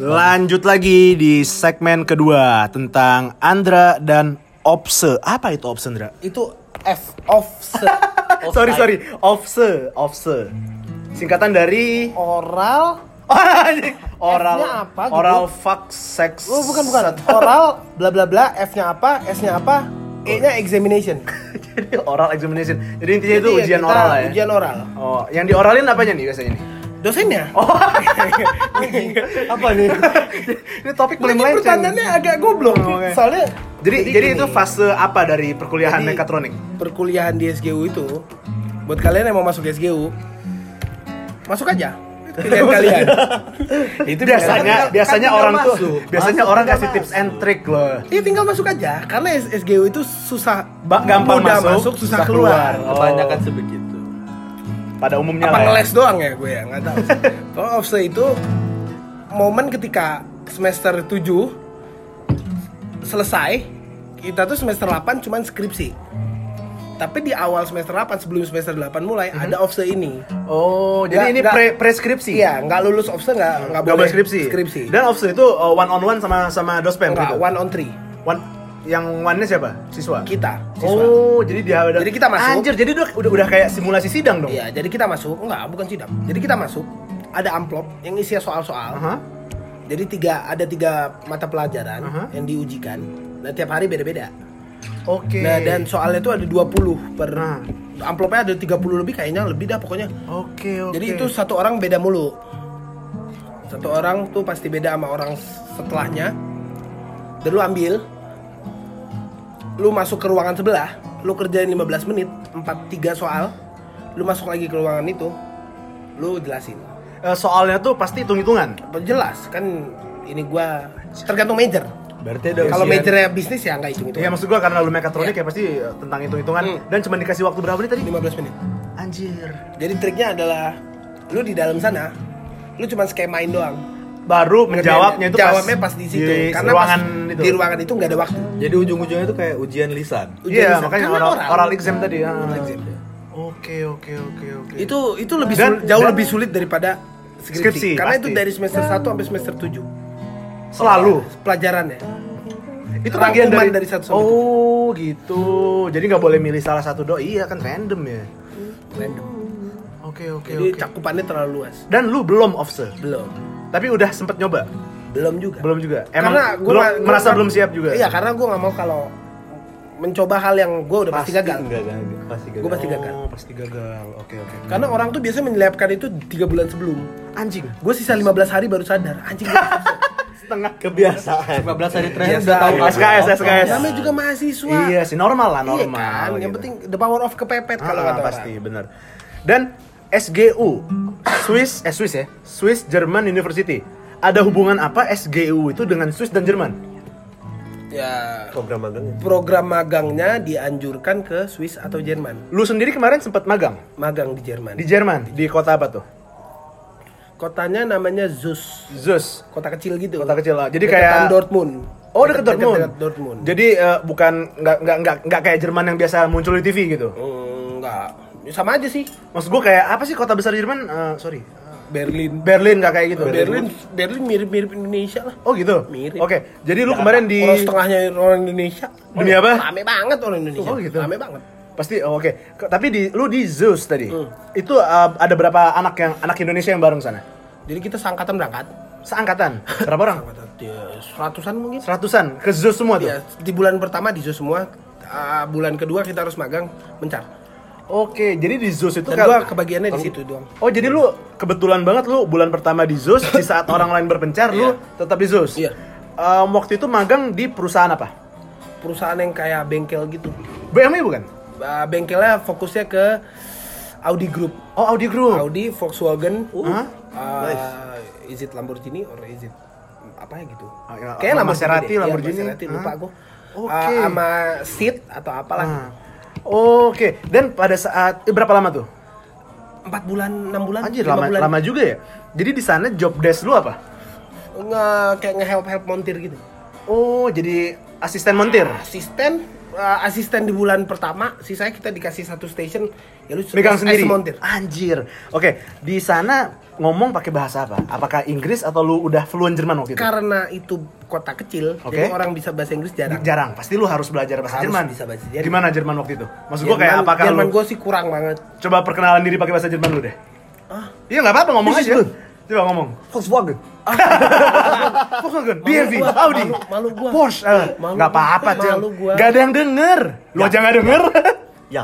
Lanjut lagi di segmen kedua tentang Andra dan Opse. Apa itu Opse, Andra? Itu F offset. sorry, sorry. Opse, Opse. Singkatan dari Oral. oral apa gitu? oral fuck sex. Oh, bukan bukan. Oral bla bla bla, F-nya apa? S-nya apa? E-nya examination. Jadi oral examination. Jadi intinya itu Jadi ya ujian kita oral lah ya. Ujian oral. Oh, yang dioralin apanya nih biasanya nih? Dosennya. Oh. apa nih? Ini topik belum Ini melenceng. pertanyaannya agak goblok. Oh, oke. Soalnya Jadi jadi, gini, itu fase apa dari perkuliahan Jadi, mekatronik? perkuliahan di SGU itu buat kalian yang mau masuk SGU masuk aja pilihan kalian itu biasanya pilihan- biasanya kan orang tuh masuk. biasanya Masuk, orang kasih tips masuk. and trick loh. Iya tinggal masuk aja karena SGU itu susah Ba- gampang mudah masuk, susah, susah keluar. keluar. Kebanyakan sebegitu. Pada umumnya Apa lah. ya. ngeles doang ya gue ya nggak tahu. Kalau offset itu momen ketika semester 7 selesai kita tuh semester 8 cuman skripsi. Tapi di awal semester 8 sebelum semester 8 mulai ada offset ini. Oh, jadi ini nggak- pre preskripsi. Iya, nggak lulus offset nggak nggak boleh skripsi. skripsi. Dan offset itu uh, one on one sama sama dospem Nggak, gitu. one on three One yang one-nya siapa? Siswa. kita. siswa. Oh, jadi dia udah Jadi kita masuk. Anjir, jadi udah udah, udah kayak simulasi sidang dong. Iya, jadi kita masuk, enggak, bukan sidang. Jadi kita masuk, ada amplop yang isinya soal-soal. Aha. Jadi tiga ada tiga mata pelajaran Aha. yang diujikan. Nah, tiap hari beda-beda. Oke. Nah, dan soalnya itu ada 20 per Nah. amplopnya ada 30 lebih kayaknya lebih dah pokoknya. Oke, oke. Jadi itu satu orang beda mulu. Satu orang tuh pasti beda sama orang setelahnya. Dan lu ambil lu masuk ke ruangan sebelah, lu kerjain 15 menit, 4 3 soal. Lu masuk lagi ke ruangan itu, lu jelasin. Eh, soalnya tuh pasti hitung-hitungan. Jelas kan ini gua tergantung major. Berarti ada Kalau majornya bisnis ya nggak hitung itu. Iya, maksud gua karena lu mekatronik Iya. ya pasti eh, tentang hitung-hitungan Hmm. dan cuma dikasih waktu berapa menit tadi? 15 menit. Anjir. Jadi triknya adalah lu di dalam sana, lu cuma skemain doang. Baru menjawabnya itu jawabnya pas, di situ di karena ruangan pas itu. di ruangan itu nggak ada waktu Jadi ujung-ujungnya itu kayak ujian lisan. Ujian Iya, lisan. makanya oral, oral. oral exam tadi. Oral exam. Oke, oke, oke, oke. itu itu lebih Dan- sul- jauh dan- lebih sulit daripada skripsi, Skripsi, karena pasti. itu dari semester 1 sampai semester 7 selalu. pelajarannya Itu bagian Rangkuman dari, dari satu sampai Oh, gitu. Jadi nggak boleh milih salah satu do. Iya kan random ya. random Oke, oke, jadi oke. cakupannya terlalu luas Dan lu belum offset. belum Tapi udah sempet nyoba. belum juga Belum juga. Emang karena gua belum gua merasa nggak- belum siap juga. iya karena gue nggak mau kalau mencoba hal yang gue udah pasti, gagal Enggak kan? Pasti gagal. Gua pasti gagal. Oh, pasti gagal. Oke, oke. karena orang tuh biasanya menyiapkan itu tiga bulan sebelum Anjing. gue sisa 15 hari baru sadar anjing gua- Setengah kebiasaan. 15 hari terakhir udah tahu SKS. SKS. namanya juga mahasiswa Iya sih normal lah Iya normal. kan, yang gitu. penting the power of kepepet kalau Ah, kata pasti benar. Dan SGU Swiss eh Swiss ya Swiss German University ada hubungan apa SGU itu dengan Swiss dan Jerman? Ya, Program magangnya. program magangnya dianjurkan ke Swiss atau Jerman. Lu sendiri kemarin sempat magang Magang di Jerman. di Jerman di kota apa tuh? Kotanya namanya Zus. Zeus. Kota kecil gitu. Kota kecil lah. Jadi Deketan kayak- Dortmund. Oh deket Dortmund. Dekat Dortmund. Jadi eh, bukan nggak nggak nggak nggak kayak Jerman yang biasa muncul di TV gitu. Hmm, enggak. Sama aja sih. Maksud gua kayak apa sih kota besar Jerman? Eh, sorry. Berlin. Berlin nggak kayak gitu. Berlin, Berlin mirip-mirip Indonesia lah. Oh gitu. Mirip. Oke. Jadi lu kemarin di Orang setengahnya orang Indonesia. Demi apa? Rame banget orang Indonesia. Oh, gitu. Rame banget. Pasti oh, oke. Ke- Tapi di lu di Zeus tadi. Hmm. Itu uh, ada berapa anak yang anak Indonesia yang bareng sana? Jadi kita seangkatan berangkat. Seangkatan. Berapa orang? Seangkatan ya, seratusan mungkin. Seratusan ke Zeus semua tuh. Iya, di bulan pertama di Zus semua. Ah, bulan kedua kita harus magang mencar. Oke, jadi di Zeus itu kan gua kebagiannya di situ doang. Oh, jadi lu kebetulan banget lu bulan pertama di Zeus, di saat orang lain berpencar lu tetap di Zeus. Iya. Um, waktu itu magang di perusahaan apa? Perusahaan yang kayak bengkel gitu. BMW bukan? Ah, bengkelnya fokusnya ke Audi Group. Oh, Audi Group. Audi, Volkswagen, Hah? ah, is it Lamborghini or is it apa ya gitu? Ah, ya, Kayak apa, Maserati, deh. Iya, Lamborghini. Maserati, lupa Hah? gua. Oke. Ah, sama Seat atau apalah. Oke, dan pada saat eh, berapa lama tuh? Empat bulan, enam bulan, Anjir, lama, bulan. lama juga ya. Jadi di sana job desk lu apa? Nge, kayak nge-help help montir gitu. Oh, jadi asisten montir. Asisten, ah, asisten di bulan pertama, sisanya kita dikasih satu station, ya lu Megang sendiri. montir. Anjir. Oke, di sana ngomong pakai bahasa apa? Apakah Inggris atau lu udah fluent Jerman waktu itu? Karena itu kota kecil, Oke. jadi orang bisa bahasa Inggris jarang. Jarang, pasti lu harus belajar bahasa Harus Jerman. bisa bahasa Jerman. Gimana Jerman waktu itu? Maksud gua kayak apakah Jerman lu gue sih kurang banget. coba perkenalan diri pakai bahasa Jerman lu deh? Ah. Iya nggak apa-apa ngomong This aja. good. Coba ngomong. Volkswagen. Volkswagen, Malu BMW, Audi, malu- malu gua. Porsche. eh, Malu Nggak gua, apa-apa, gua. Gak ada yang denger. Lu Ya. aja nggak denger. Ya.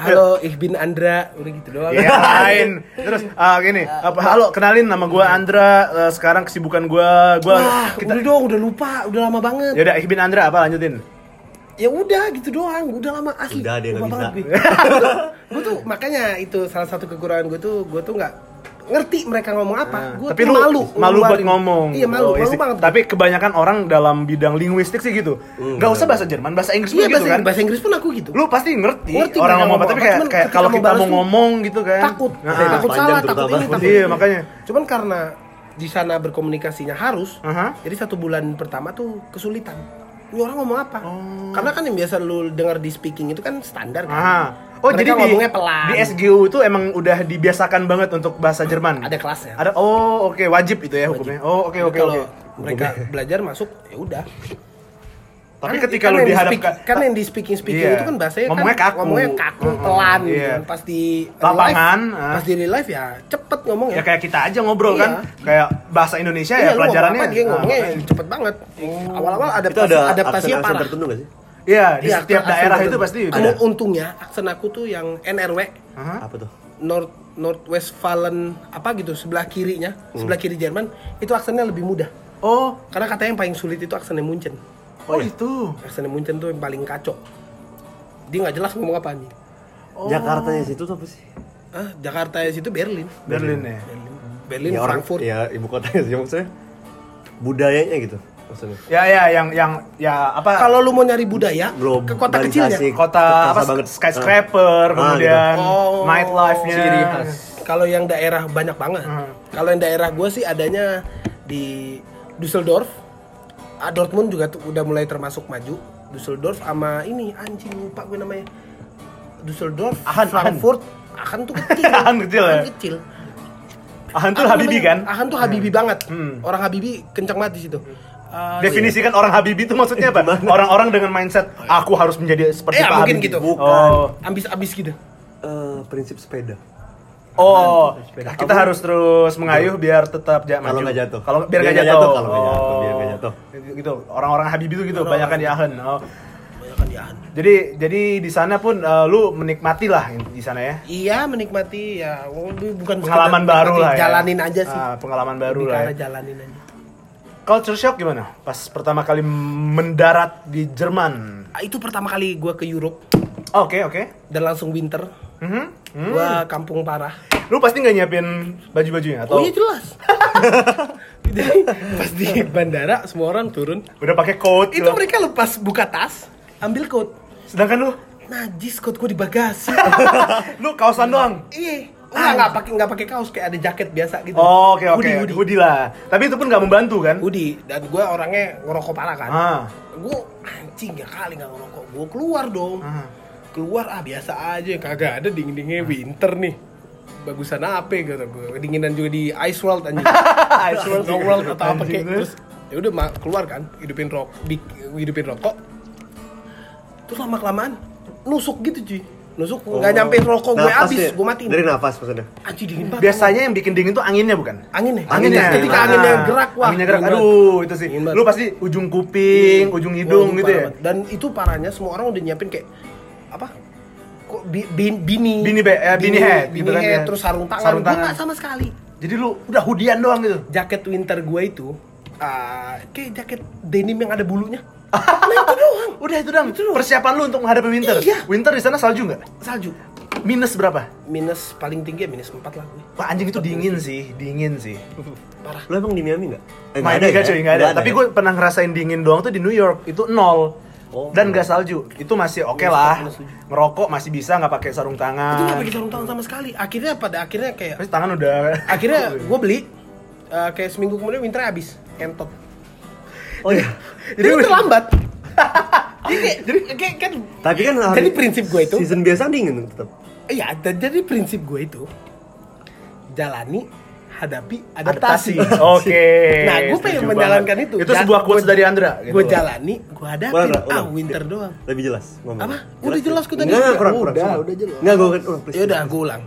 Halo, ich bin Andra, udah gitu doang. Iya lain. Terus ah gini, apa halo kenalin nama gua Andra, eh, sekarang kesibukan gua gua Wah, kita udah dong, udah lupa, udah lama banget. Ya udah, ich bin Andra apa lanjutin? Ya udah gitu doang, udah lama asli. Udah, dia nggak bisa. banget gue tuh makanya itu salah satu kekurangan gue tuh gue tuh nggak ngerti mereka ngomong apa. Nah, Gue tapi lu malu, malu buat ngomong. Iya malu, Oh, malu banget. Tapi kebanyakan orang dalam bidang linguistik sih gitu. Gak usah bahasa Jerman, bahasa Inggris pun iya gitu bahasa, kan. bahasa Inggris pun aku gitu. Lu pasti ngerti, Ngerti orang ngomong apa, tapi kayak, kalau kita mau ngomong gitu kan. takut, Nah, takut panjang salah, takut ini, takut Iya, makanya. Cuman karena di sana berkomunikasinya harus, jadi satu bulan pertama tuh kesulitan. Ini orang ngomong apa? Oh. Karena kan yang biasa lu dengar di speaking itu kan standar kan. Oh Mereka jadi di, ngomongnya pelan. di SGU itu emang udah dibiasakan banget untuk bahasa Jerman. Ada kelasnya. Ada oh oke wajib itu ya Wajib. hukumnya. Oh oke oke kalau oke. mereka belajar masuk ya udah. Tapi Kan- ketika kan lu yang di dihadapkan speak- kan yang di speaking speaking Iya. itu kan bahasanya Ngomongnya kan kaku. ngomongnya kaku, Mhm. pelan gitu Iya. kan. Pas di Lapangan, ah. pas di real life ya cepet ngomongnya. ya kayak kita aja ngobrol Iya. kan. Kayak bahasa Indonesia Iya, ya ngomong pelajarannya. apa, dia ngomongnya ah, cepet banget. Awal-awal Itu adaptasi ada adaptasinya parah. tertentu gak sih? Iya, di Iya, setiap aksen daerah itu pasti Cuma ada. untungnya aksen aku tuh yang NRW Aha. Apa tuh? North Northwestfalen apa gitu sebelah kirinya, Hmm. sebelah kiri Jerman itu aksennya lebih mudah. Oh, Karena katanya yang paling sulit itu aksennya Munchen. oh itu. Aksennya Munchen tuh yang paling kacau. Dia nggak jelas ngomong apa nih. Oh. Jakarta ya situ tuh apa sih? Ah, Jakarta ya situ Berlin. Berlin ya. Berlin, Berlin ya orang Frankfurt. ya ibu kotanya sih maksudnya. Budayanya gitu maksudnya. Ya ya yang yang ya apa Kalau lu mau nyari budaya ke kota kecilnya. Globalisasi. kota apa banget. skyscraper Ah, kemudian gitu. Oh. nightlife-nya. Kalau yang daerah banyak banget. Hmm. Kalau yang daerah gue sih adanya di Düsseldorf. Ah, Dortmund juga tuh udah mulai termasuk maju. Düsseldorf sama ini anjing lupa gue namanya. Düsseldorf, Aachen, Frankfurt, Aachen tuh kecil. Aachen kecil ya? Aachen kecil. Ahan tuh Apa Habibi namanya? kan? Aachen tuh Habibi banget. Hmm. Orang Habibi kencang banget di situ. Ah, Definisikan orang Habibi itu maksudnya apa? Orang-orang dengan mindset aku harus menjadi seperti Eh, Pak mungkin Habibie." gitu. Oh. Ambis-ambis gitu. Eh, prinsip sepeda. Oh, kita harus terus mengayuh biar tetap ja- Kalau nggak jatuh. Kalau biar nggak jatuh. jatuh, kalau nggak jatuh, biar nggak jatuh. Gitu. Orang-orang Habibi itu gitu, banyak di Aachen. Oh. Jadi jadi di sana pun eh, lu menikmati lah di sana ya. Iya menikmati ya bukan Pengalaman baru lah ya. Jalanin aja sih. Ah, pengalaman baru Lebih lah. karena Ya. jalanin aja. Culture shock gimana? Pas pertama kali mendarat di Jerman. Ah, itu pertama kali gue ke Europe Oke, oke. dan langsung winter. Mhm. Hmm. Gua kampung parah. Lu pasti nggak nyiapin baju-bajunya atau Oh iya jelas. Jadi pas di bandara semua orang turun. udah pakai coat? Itu gitu? mereka lepas buka tas, ambil coat. Sedangkan lu Najis coat gue di bagasi. lu kaosan doang. Iya. Enggak, enggak pakai enggak pakai kaos kayak ada jaket biasa gitu. Oh, oke oke. Hoodie, hoodie. Hoodie lah. Tapi itu pun nggak membantu kan? Hoodie. dan gue orangnya ngerokok parah kan. Ah. Gue anjing ya kali nggak ngerokok. Gue keluar dong. Ah. Keluar ah biasa aja kagak ada dingin dinginnya winter nih. Bagusan apa kata gue. Kedinginan juga di Ice World anjing. Ice World Snow World atau apa kayak terus? ya udah ma- keluar kan hidupin rok di- hidupin rokok terus lama kelamaan nusuk gitu cuy nusuk nggak nyampe rokok gue habis ya? gue matiin Dari nafas maksudnya. anjing dingin banget Biasanya yang bikin dingin tuh anginnya bukan? anginnya Anginnya. ketika Ah. anginnya gerak wah Anginnya gerak. Aduh, itu sih. Lu pasti ujung kuping, ujung hidung gitu ya. banget. Dan itu parahnya semua orang udah nyiapin kayak apa? Kok bi- bin- bini Bini be- eh, bini head bini gitu kan head, ya. terus sarung tangan. Sarung tangan. nggak sama sekali. Jadi lu udah hudian doang gitu. Jaket winter gue itu ah, kayak jaket denim yang ada bulunya. Nah itu doang. Udah itu dong. Itu doang. Persiapan lu untuk menghadapi winter. Iya. Winter di sana salju nggak? Salju. Minus berapa? Minus paling tinggi ya minus 4 lah gue. Wah anjing itu dingin sih, dingin sih. Parah. Lu emang di Miami nggak? Eh, nggak ya? cuy, nggak ada. Nggak Tapi ya? gue pernah ngerasain dingin doang tuh di New York, itu nol. Oh. Dan nggak salju, itu masih oke Minus lah. empat. Ngerokok masih bisa nggak pakai sarung Itu nggak tangan. pakai sarung tangan sama sekali. Akhirnya pada akhirnya kayak Terus tangan udah. akhirnya gue beli eh, kayak seminggu kemudian winter habis entot. Oh iya. Jadi itu lambat. Jadi kayak, jadi kayak kan Tapi kan hari Jadi prinsip gue itu- season biasa dingin tetap. Iya, dan jadi prinsip gue itu jalani hadapi adaptasi. Oke. Nah, gue pengen menjalankan banget. itu. Itu sebuah quotes dari Andra. gitu. Gue jalani, gue hadapi. Ulang, Ah, ulang. winter doang. Lebih jelas ngomong. Apa? Udah jelas kok tadi. Enggak, kurang, kurang. Udah, udah jelas. Enggak, gue kan ulang, please. Ya udah, gue ulang.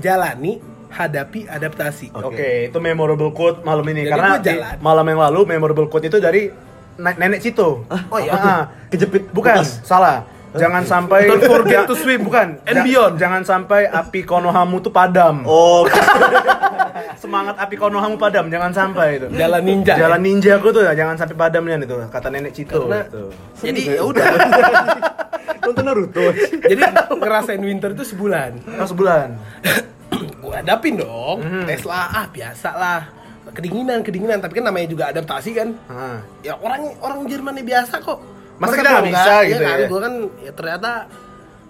Jalani, hadapi adaptasi. Oke, itu memorable quote malam ini Jadi karena di malam yang lalu memorable quote itu dari ne- nenek Cito. Oh iya. Ah, Kejepit bukan, bekas. salah. Jangan sampai Don't forget to swim. Bukan, And beyond. Jangan sampai api Konohamu tuh padam. Oh, Semangat api Konohamu padam, jangan sampai itu. Jalan ninja. Jalan ninja aku tuh jangan sampai padamnya itu kata nenek Cito Karena- gitu. Jadi ya udah. nonton Naruto. Jadi ngerasain winter itu sebulan. Oh, sebulan. hadapin dong. Tesla ah biasa lah. Kedinginan, kedinginan. Tapi kan namanya juga adaptasi kan. Ah. Ya orang orang Jermannya biasa kok. Masa kita nggak bisa gitu kan? ya? Gue kan ya ternyata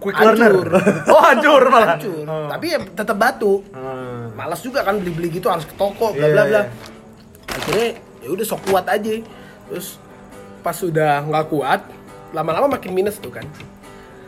Quick hancur. learner. Oh, hancur malah. hancur. Oh. Tapi ya tetap batu. Ah. Malas juga kan beli-beli gitu harus ke toko bla Iya, bla bla. iya. Akhirnya ya udah sok kuat aja. Terus pas sudah nggak kuat, lama-lama makin minus tuh kan.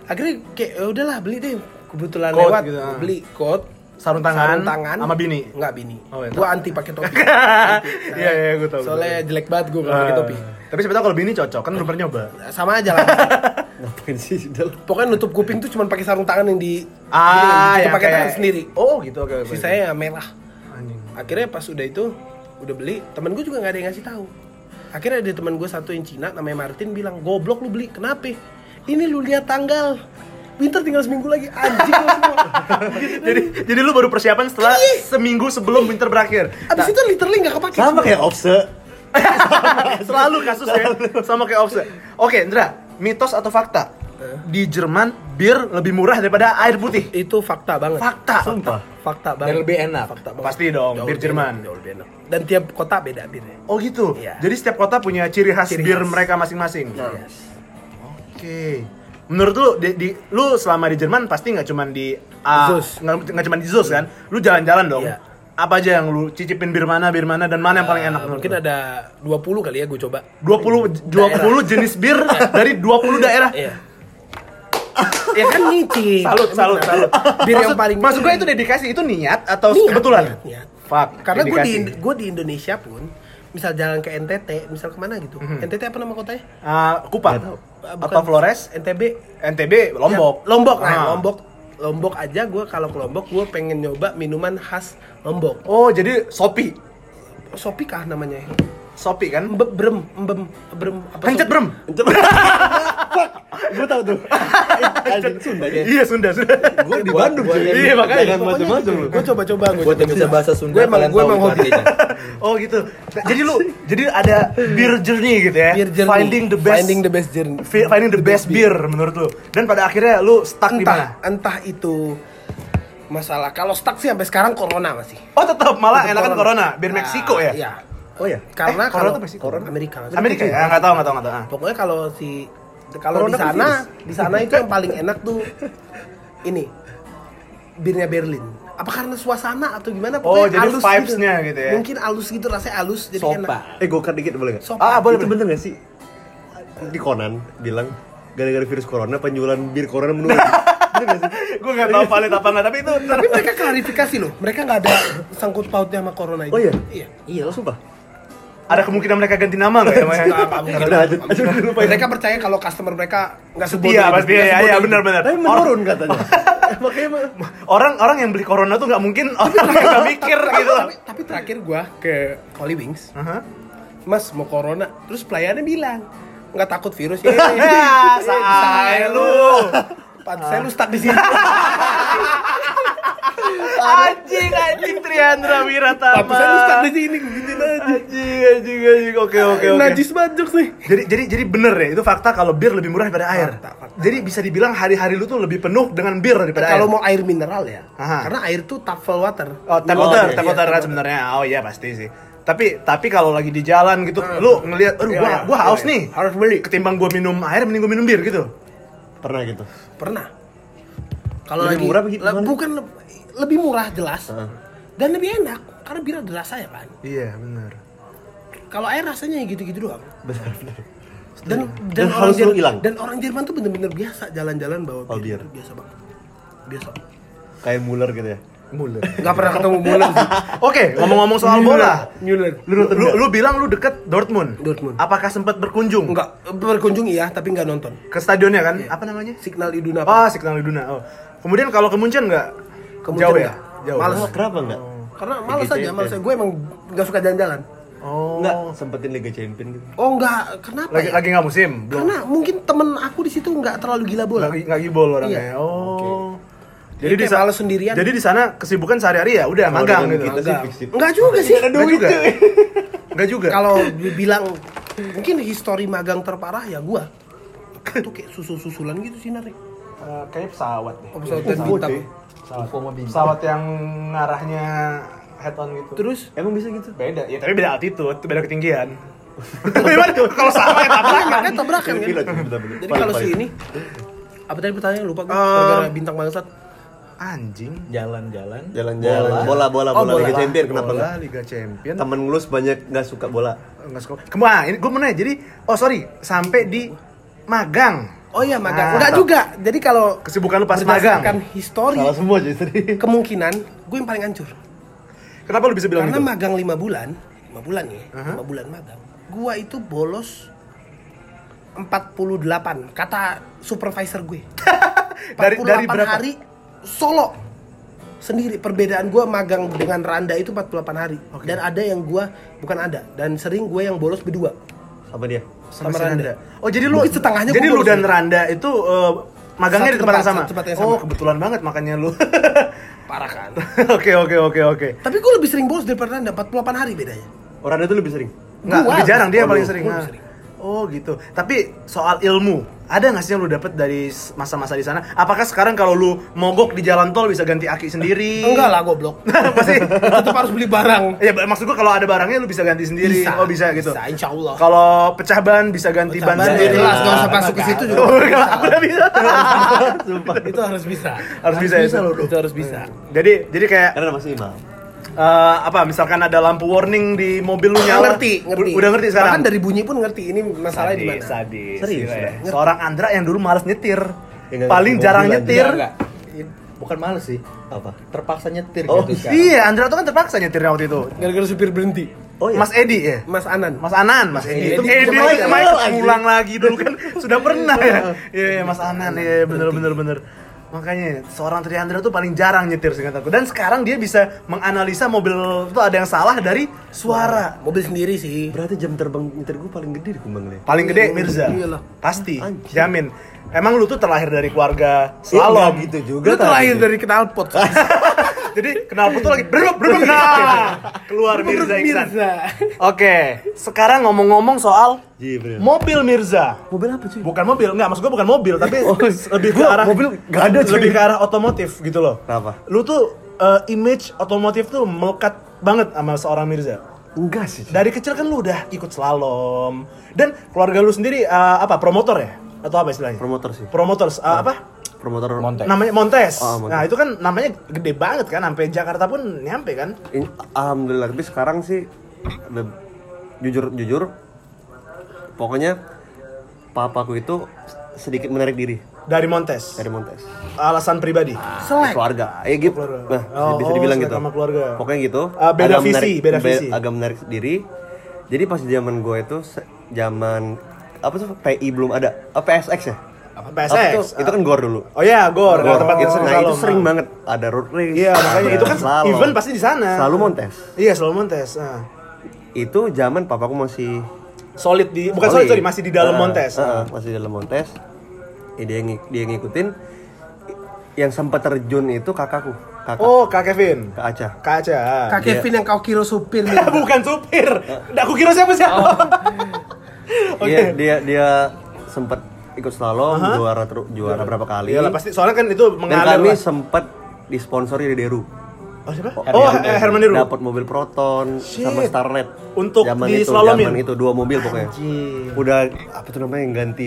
Akhirnya kayak ya udahlah beli deh. Kebetulan Coat lewat gitu, ah. beli coat Sarung tangan, sarung tangan sama bini. Enggak bini. Oh, iya. gua anti pakai topi. Iya, iya, gua tahu, Soalnya jelek banget gua kalau pakai Ah. topi. Tapi siapa tahu kalau bini cocok kan belum pernah nyoba. Sama aja lah. Ngapain sih udah lah. Pokoknya nutup kuping tuh cuma pakai sarung tangan yang di Ah, ditutup pakai tangan sendiri. Oh, gitu oke oke. Sisanya ya merah. anjing. akhirnya pas udah itu udah beli temen gue juga nggak ada yang ngasih tahu akhirnya ada teman gue satu yang Cina namanya Martin bilang goblok lu beli kenapa ini lu lihat tanggal winter tinggal seminggu lagi anjing lu semua jadi jadi lu baru persiapan setelah seminggu sebelum winter berakhir. abis itu literally nggak kepake Sama kayak Opse. Selalu kasusnya sama kayak Opse. Oke, Indra, mitos atau fakta? Di Jerman bir lebih murah daripada air putih. itu fakta banget Fakta. Sumpah. fakta Dan banget lebih enak. fakta banget. Pasti dong, Jauh bir Jerman. jauh lebih enak. dan tiap kota beda birnya Oh gitu. Iya. Jadi setiap kota punya ciri khas Ciri bir khas. mereka masing-masing. Yes. Oke. Menurut lu di, di- lu selama di Jerman pasti nggak cuman di Zus. nggak cuman di Zus kan? Lu jalan-jalan dong. Iya. Apa aja yang lu cicipin bir mana, bir mana dan mana yang paling enak Uh, mungkin lu? ada 20 kali ya gue coba 20 20 jenis bir dari 20 daerah. iya ya kan nyicip Salut, salut, salut. bir yang paling Maksud gue itu dedikasi, itu niat atau Niat, kebetulan? niat, niat. Fuck. Karena gue di gue di Indonesia pun, misal jalan ke NTT, misal ke mana gitu. Mhm. NTT apa nama kotanya? Ah, Kupang Ah, atau Flores, NTB. NTB, Lombok. Ya, Lombok, nah, Ah. Lombok. Lombok aja gue kalau ke Lombok gue pengen nyoba minuman khas Lombok. Oh, jadi Sopi. Sopi kah namanya? Sopi kan? Mbe, brem, mbem, brem, apa? Pencet sopi? brem. Gue tau tuh. Anjing Sunda ya. Iya, Sunda, Sunda. Gue di Bandung yang- Iya, makanya. Jangan macam-macam lu. Gue coba-coba gue. Buat yang bisa bahasa Sunda Gue emang, gue tahu emang hobi. artinya. Oh gitu. Jadi lu, jadi ada beer journey gitu ya? Beer journey. Finding the best, Finding the best journey. fi- finding the best beer menurut lu. Dan pada akhirnya lu stuck di mana? Entah, itu masalah. Kalau stuck sih sampai sekarang corona masih. Oh tetap malah Tetap enakan corona, bir Nah, Meksiko ya? Iya. Oh ya. Karena Eh, kalau Meksiko? Corona Amerika. Amerika ya? Nggak tahu, nggak tahu, nggak tahu. Ah. Pokoknya kalau si kalau di Corona sana, di sana itu yang paling enak tuh ini birnya Berlin. Apa karena suasana atau gimana? Oh, Pokoknya jadi halus vibes-nya gitu ya? Mungkin halus gitu rasanya halus jadi Sopa. enak. Eh gue cut dikit boleh nggak? Ah, boleh, Itu bener gak sih? Di Conan bilang gara-gara virus corona penjualan bir corona menurun. gak? Gue nggak tahu valid apa nggak, tapi itu Tapi mereka klarifikasi loh. Mereka nggak ada sangkut pautnya sama corona itu. Oh iya? Iya. Iya lo sumpah. Ada kemungkinan mereka ganti nama nggak ya? Maya? Lupa. Mereka percaya kalau customer mereka nggak sebodoh itu, pasti ya, ya, sebodoh itu. benar-benar. Tapi menurun katanya. Makanya. Orang orang yang beli corona tuh nggak mungkin orang nggak mikir Tapi- gitu. Tapi, tapi terakhir gua ke Holy Wings. Mas mau corona, terus pelayannya bilang nggak takut virus ya. Say lu. Pantes lu stuck di sini. Anjing, anjing Triandra Wiratama. Pantes lu stuck di sini gitu aja. Anjing, anjing, anjing. Oke, oke, oke. Najis banget jokes nih. Jadi jadi jadi bener ya itu fakta kalau bir lebih murah daripada air. Fakta, fakta. Jadi bisa dibilang hari-hari lu tuh lebih penuh dengan bir daripada Kalau air. mau air mineral ya, Aha. karena air tuh tafel water. Oh, tap Oh, water, iya, tap iya, water tap kan sebenarnya. Oh iya pasti sih. Tapi tapi kalau lagi di jalan gitu, lu ngelihat, aduh Iya, gua iya, gua iya, haus iya. nih. Harus beli. Ketimbang gua minum air, mending gua minum bir gitu. Pernah gitu. Pernah. Kalau lagi murah begitu, gimana? bukan lebih murah jelas. Heeh. Dan lebih enak karena bir ada rasanya kan. Iya, benar. Kalau air rasanya ya gitu-gitu doang. Benar benar. Dan Dan orang haus lu Jer- hilang. Dan orang Jerman tuh bener-bener biasa jalan-jalan bawa Oh, bir. bir. Biasa banget. Biasa. Kayak Muller gitu ya. Muller. Nggak pernah ketemu Muller sih. Oke, ngomong-ngomong soal bola. Muller. Lu, lu, lu bilang lu deket Dortmund. Dortmund. Apakah sempat berkunjung Enggak berkunjung iya, tapi nggak nonton. ke stadionnya kan? Apa namanya? Signal Iduna. Oh, Signal Iduna. Oh. Kemudian kalau ke Munchen nggak? Ke Munchen Jauh ya? Jauh. Males. Oh, kenapa enggak? Karena males Liga aja, males Champion. aja. Gue emang nggak suka jalan-jalan. Oh. Enggak, sempetin Liga Champion gitu. Oh enggak, kenapa Lagi ya? lagi nggak musim? Belum. Karena mungkin temen aku di situ nggak terlalu gila bola. Lagi nggak gibol orangnya. Iya. Oh. Jadi di kayak sa- males sendirian. Jadi di sana kesibukan sehari-hari ya udah Kalau magang gitu. Enggak juga sih. Nggak juga. Nggak juga. Kalau dibilang mungkin histori magang terparah ya gua. Itu kayak susul-susulan gitu sih Nari. Eh, kayaknya pesawat deh. Oh, pesawat dan bintang. Pesawat. Pesawat yang ngarahnya head on gitu. Terus Emang bisa gitu? beda, ya tapi beda altitude, beda ketinggian. Kalau sama ya tabrakan. tabrakan kan. Gila, bener-bener. Jadi Paling- kalau si ini apa tadi pertanyaan lupa gue Eh, gara-gara bintang bangsat. Anjing. Jalan-jalan. Jalan-jalan, bola, bola, Oh, bola, Liga bola. Champion kenapa Bola, enggak? Liga Champion. Temen lu banyak nggak suka bola. Enggak suka. Ke mana? Ini gue mau nanya. Jadi, oh sorry, sampai di magang. Oh iya Nah, magang. Enggak juga. Jadi kalau Kesibukan lu pas berdasarkan magang. histori Salah semua jadi. kemungkinan gue yang paling hancur. Kenapa lu bisa bilang Karena gitu? magang lima bulan, lima bulan ya, Aha. lima bulan magang. Gua itu bolos 48 kata supervisor gue. Dari- 48 dari berapa? hari solo sendiri perbedaan gua magang dengan Randa itu 48 hari dan ada yang gua bukan ada dan sering gue yang bolos berdua Sama dia. Sama, sama si Randa. Randa. Oh, jadi lu Mungkin setengahnya Jadi gua lu dan. Randa itu eh, magangnya Satu di tempat yang sama. tempat yang Oh, sama. kebetulan banget makanya lu. parah kan Oke, oke, oke, oke. tapi gue lebih sering bolos daripada Randa 48 hari bedanya Orang itu lebih sering. Enggak, Gua lebih jarang dia Oh, paling sering. Gua Nah. lebih sering. Oh gitu. Tapi soal ilmu, ada nggak sih yang lu dapet dari masa-masa di sana? Apakah sekarang kalau lu mogok di jalan tol bisa ganti aki sendiri? enggak lah goblok Apa sih? tetap harus beli barang Ya maksud gua kalau ada barangnya lu bisa ganti sendiri. Bisa, oh bisa gitu. bisa, insya Allah. Kalau pecah ban bisa ganti ban Ban ya sendiri. jelas gak usah masuk ke situ juga Oh, enggak, aku udah bisa. itu harus bisa Harus bisa ya, itu. itu harus bisa Jadi jadi kayak Karena masih imam. Eh, apa misalkan ada lampu warning di mobil lu nyala. ngerti ngerti Udah ngerti sekarang. bahkan dari bunyi pun ngerti ini masalahnya di mana Sadis. Serius, ya. Seorang Andra yang dulu malas nyetir. Ya, Paling jarang nyetir. Enggak. Bukan males sih. Apa? Terpaksa nyetir Oh, gitu sekarang. Iya, Andra tuh kan terpaksa nyetirnya waktu itu. gara-gara supir berhenti Oh iya. Mas Edi ya? Mas Anan Mas Anan, Mas Edi. Edi Itu Edi itu Michael lagi. pulang lagi dulu kan sudah pernah ya. Iya, iya, Mas Anan ya bener bener bener. Makanya seorang Triandra tuh paling jarang nyetir seingat aku. Dan sekarang dia bisa menganalisa mobil itu ada yang salah dari suara. mobil sendiri sih Berarti jam terbang nyetir gue paling gede di Kumbang nih. Paling gede Mirza. Iyalah. Pasti. Anjir. Jamin. Emang lu tuh terlahir dari keluarga Iya, slalom. nggak gitu juga. Lu terlahir dari knalpot Jadi kenal tuh lagi berbuk berbuk nah keluar Mirza Iksan. Oke, sekarang ngomong-ngomong soal Iya, mobil Mirza. Mobil apa cuy? Bukan mobil, enggak maksud gua bukan mobil, tapi Oh, lebih ke gua arah mobil nggak ada, cuy. lebih ke arah otomotif gitu loh. Kenapa? Lu tuh eh, image otomotif tuh melekat banget sama seorang Mirza. Enggak sih. cuy. Dari kecil kan lu udah ikut slalom dan keluarga lu sendiri eh, apa promotor ya atau apa istilahnya? Promotor sih. Promoters eh, apa? Promotor. Montek. Namanya Montes. Oh, Montes. Nah, itu kan namanya gede banget kan sampai Jakarta pun nyampe kan? In- Alhamdulillah tapi sekarang sih jujur jujur pokoknya papaku itu sedikit menarik diri Dari Montes. dari Montes Alasan pribadi. selek keluarga ya gitu nah Oh, bisa oh, dibilang gitu sama keluarga. pokoknya gitu Ah, beda agak visi, menarik- beda be- visi. agak menarik diri jadi pas zaman gue itu zaman apa tuh PI belum ada oh, PSX ya. Apa tuh? itu kan gor dulu Oh iya, Gor. Gor. tempat kita Itu- sering nah itu sering banget ada road race Iya, makanya itu kan slalom. event pasti di sana. selalu Montes Iya, selalu Montes. Ah. itu zaman papaku masih Solid di bukan solid, sorry, masih di dalam Ah, Montes. ah, masih di dalam Montes. Ya, dia dia ngikutin yang sempat terjun itu kakakku, kakak Oh, Kak Kevin. Kak Aca. Kak Aca. Kak Kevin yang kau kira supir Bukan supir. Aku kira siapa sih? Oke. Dia dia dia sempat ikut slalom, Aha. juara teru- juara berapa kali. Iyalah pasti soalnya kan itu Dan mengalir kami lah. sempat disponsori dari Deru. Oh, siapa? Oh, eh, Herman Deru. Dapat mobil Proton Shit. sama Starlet. Untuk zaman di itu, slalomin? zaman itu dua mobil pokoknya. Anjir. Udah apa tuh namanya yang ganti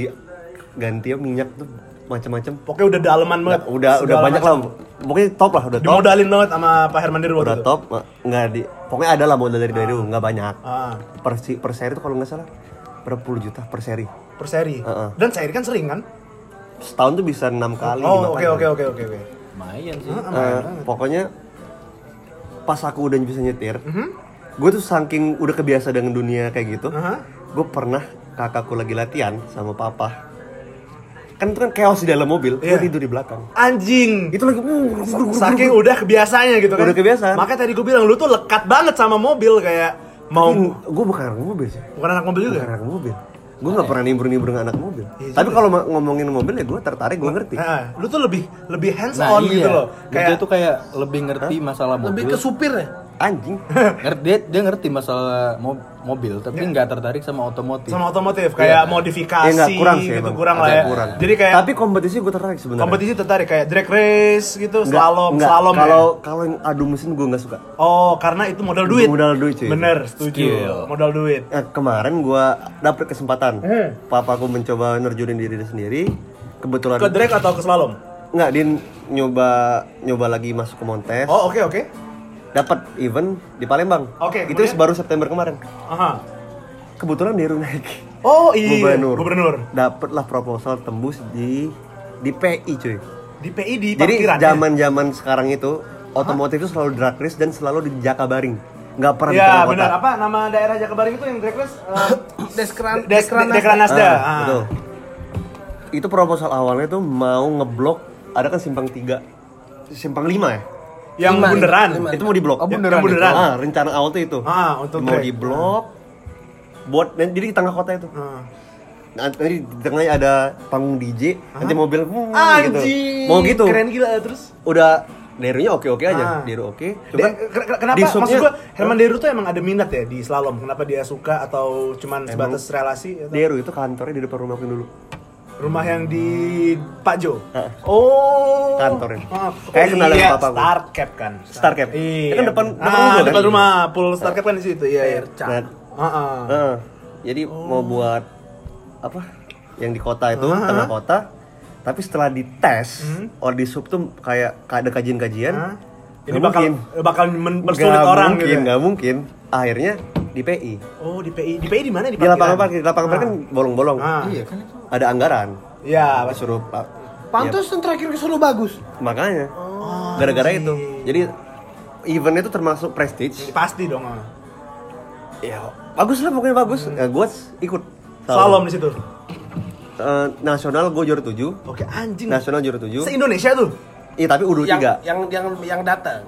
ganti minyak tuh macam-macam. Pokoknya udah daleman banget. Udah udah Segala banyak macam. lah. Pokoknya top lah, udah top. Dimodalin banget sama Pak Herman Deru udah itu. top nggak di pokoknya ada lah modal dari Deru nggak banyak Ah, per, per seri itu kalau nggak salah berapa puluh juta per seri per seri. Heeh. Dan seri kan sering kan? setahun tuh bisa enam kali Oh, oke oke oke oke oke. Lumayan sih. Eh, pokoknya pas aku udah bisa nyetir Mhm. gue tuh saking udah kebiasa dengan dunia kayak gitu Aha. gue pernah kakakku lagi latihan sama papa kan itu kan chaos di dalam mobil gue Iya. tidur di belakang Anjing. itu lagi uh, Saking udah kebiasaannya gitu kan. Udah kebiasaan. Makanya tadi gue bilang lu tuh lekat banget sama mobil kayak mau gue bukan anak mobil sih bukan anak mobil juga. bukan anak mobil gue nggak pernah nimbrung nimbrung anak mobil Iya tapi kalau ngomongin mobil ya gue tertarik gue ngerti Nah, lu tuh lebih lebih hands Nah, on iya. gitu loh. Dia Kayak tuh kayak lebih ngerti masalah mobil. lebih ke supirnya anjing Ngerti- dia, dia ngerti masalah mo- mobil, tapi nggak tertarik sama otomotif. sama otomotif kayak modifikasi ya kurang sih gitu emang. kurang lah ya. kurang. Jadi kayak tapi kompetisi gue tertarik sebenarnya kompetisi tertarik kayak drag race gitu, Nggak- slalom, nggak. slalom ya. kalau kalau yang adu mesin gue nggak suka Oh, karena itu modal duit. Modal duit, cuy. Bener, setuju. Skill. Modal duit. Eh, kemarin gue dapet kesempatan Hmm. papaku mencoba nerjunin diri sendiri kebetulan Ke drag atau ke slalom? nggak dia nyoba nyoba lagi masuk ke Montes Oh, oke oke. Dapat event di Palembang Oke, itu kemudian? baru September kemarin Aha. kebetulan Deru naik Oh, iya. gubernur Gubernur. dapatlah proposal tembus di di PI cuy Di PI di jadi ya? zaman zaman sekarang itu otomotif itu selalu drag race dan selalu di Jakabaring nggak pernah di Iya, tengah kota benar. Apa nama daerah Jakabaring itu yang drag race? Deskran Des- Dekran Dekran Nasda. Ah, Ah. betul. Itu proposal awalnya tuh mau ngeblok ada kan simpang 3 simpang 5 ya? Yang Lima, bunderan. Itu mau diblok. Oh, beneran Yang itu? Ah, rencana awal tuh itu. Ah, untuk mau diblok buat jadi di tengah kota itu. Ah. Nanti di tengahnya ada panggung DJ, nanti mobil hmm, gitu. Anjing. Mau gitu. Keren gila terus. Udah Derunya oke-oke Ah. aja, Deru oke. De- Cuman ken- ken- kenapa di maksud gua Herman Deru tuh emang ada minat ya di slalom? Kenapa dia suka atau cuman sebatas relasi? Atau? Deru itu kantornya di depan rumahku dulu. Rumah yang di Pak Jo. Ah. Oh. Kantornya. Ah, Kayak kenal iya, papa gua. Star Cap kan. Star Cap. Iya. Ya kan depan- depan ah, rumah kan? depan rumah. Pool Star Cap kan di situ. Iya, iya. Nah, Heeh. Heeh. jadi Oh. mau buat apa? Yang di kota itu, Ah, tengah ah. kota. Tapi setelah dites, Hmm. or di sub tuh kayak ada kajian-kajian. Hah? Ini bakal mungkin. bakal mempersulit Nggak orang mungkin, gitu. ya? nggak mungkin. Akhirnya di PI. Oh, di PI. Di PI di mana di Di lapangan parkir, di lapangan parkir kan bolong-bolong. Ah. Iya kan itu. Ada anggaran. Iya, Disuruh Pak. Pantas yang terakhir ke Solo bagus. Ya, makanya. Oh, Gara-gara anjing. itu. Jadi event itu termasuk prestige. pasti dong. Ya, bagus lah pokoknya bagus. Ya, gue ikut. Slalom di situ. Eh, nasional gue juara 7 Oke, anjing. Nasional juara 7 Se Indonesia tuh. Iya tapi U23 Yang yang yang yang datang.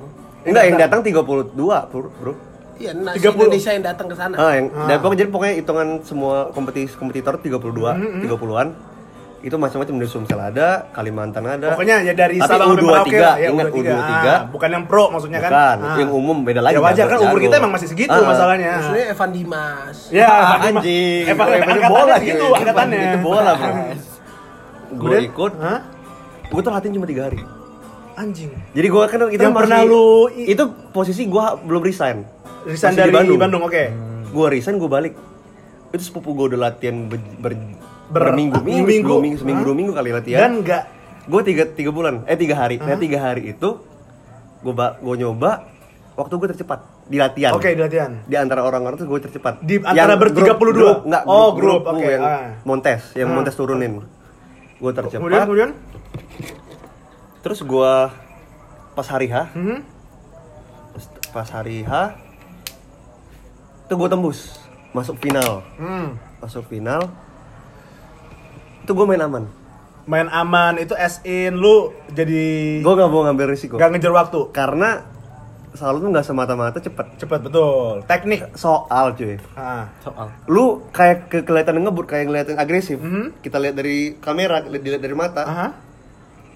Enggak yang datang 32 bro, bro. Iya, nah, 30. Indonesia yang datang ke sana. Ah, yang dan pokoknya jadi pokoknya hitungan semua kompetisi kompetitor 32, Hmm, 30-an. Itu macam-macam dari Sumsel ada, Kalimantan ada. Pokoknya ya dari Tapi Sabang sampai U23, Merauke lah. Ya, ingat U23. U23. Ah, bukan yang pro maksudnya kan. Bukan, Ah. yang umum beda lagi. Ya wajar kan umur kita emang masih segitu Ah, masalahnya. Maksudnya Evan Dimas. Ya, Ah, anjing. Evan, Evan angkatannya bola gitu. angkatannya. Itu bola, bro. Gue ikut, Hah? gue tuh latihan cuma 3 hari. Anjing. Jadi gue kan itu Yang masih- pernah lu itu posisi gue belum resign. Resign Masih dari di Bandung, oke. Gue resign gue balik. Itu sepupu gue udah latihan ber, ber, Ber- berminggu minggu, minggu. dua minggu seminggu dua minggu kali latihan. Dan enggak gue tiga tiga bulan, eh tiga hari. Nah tiga hari itu gue gue nyoba waktu gue tercepat di latihan. Oke, di latihan. Di antara orang-orang tuh gue tercepat. Di antara ber-32? grup, enggak, Oh, grup, grup, grup, oke, yang ah. Montes, yang Ah. Montes turunin. Gue tercepat. Kemudian kemudian Terus gue pas hari H, Mhm. pas hari H itu gue tembus masuk final Hmm. masuk final itu gue main aman Main aman itu as in lu jadi gue gak mau ngambil risiko nggak ngejar waktu. karena selalu tuh nggak semata-mata cepet Cepet betul. Teknik. soal cuy Ah. Soal. lu kayak ke kelihatan ngebut kayak kelihatan agresif Mhm. kita lihat dari kamera li- dilihat dari mata Aha.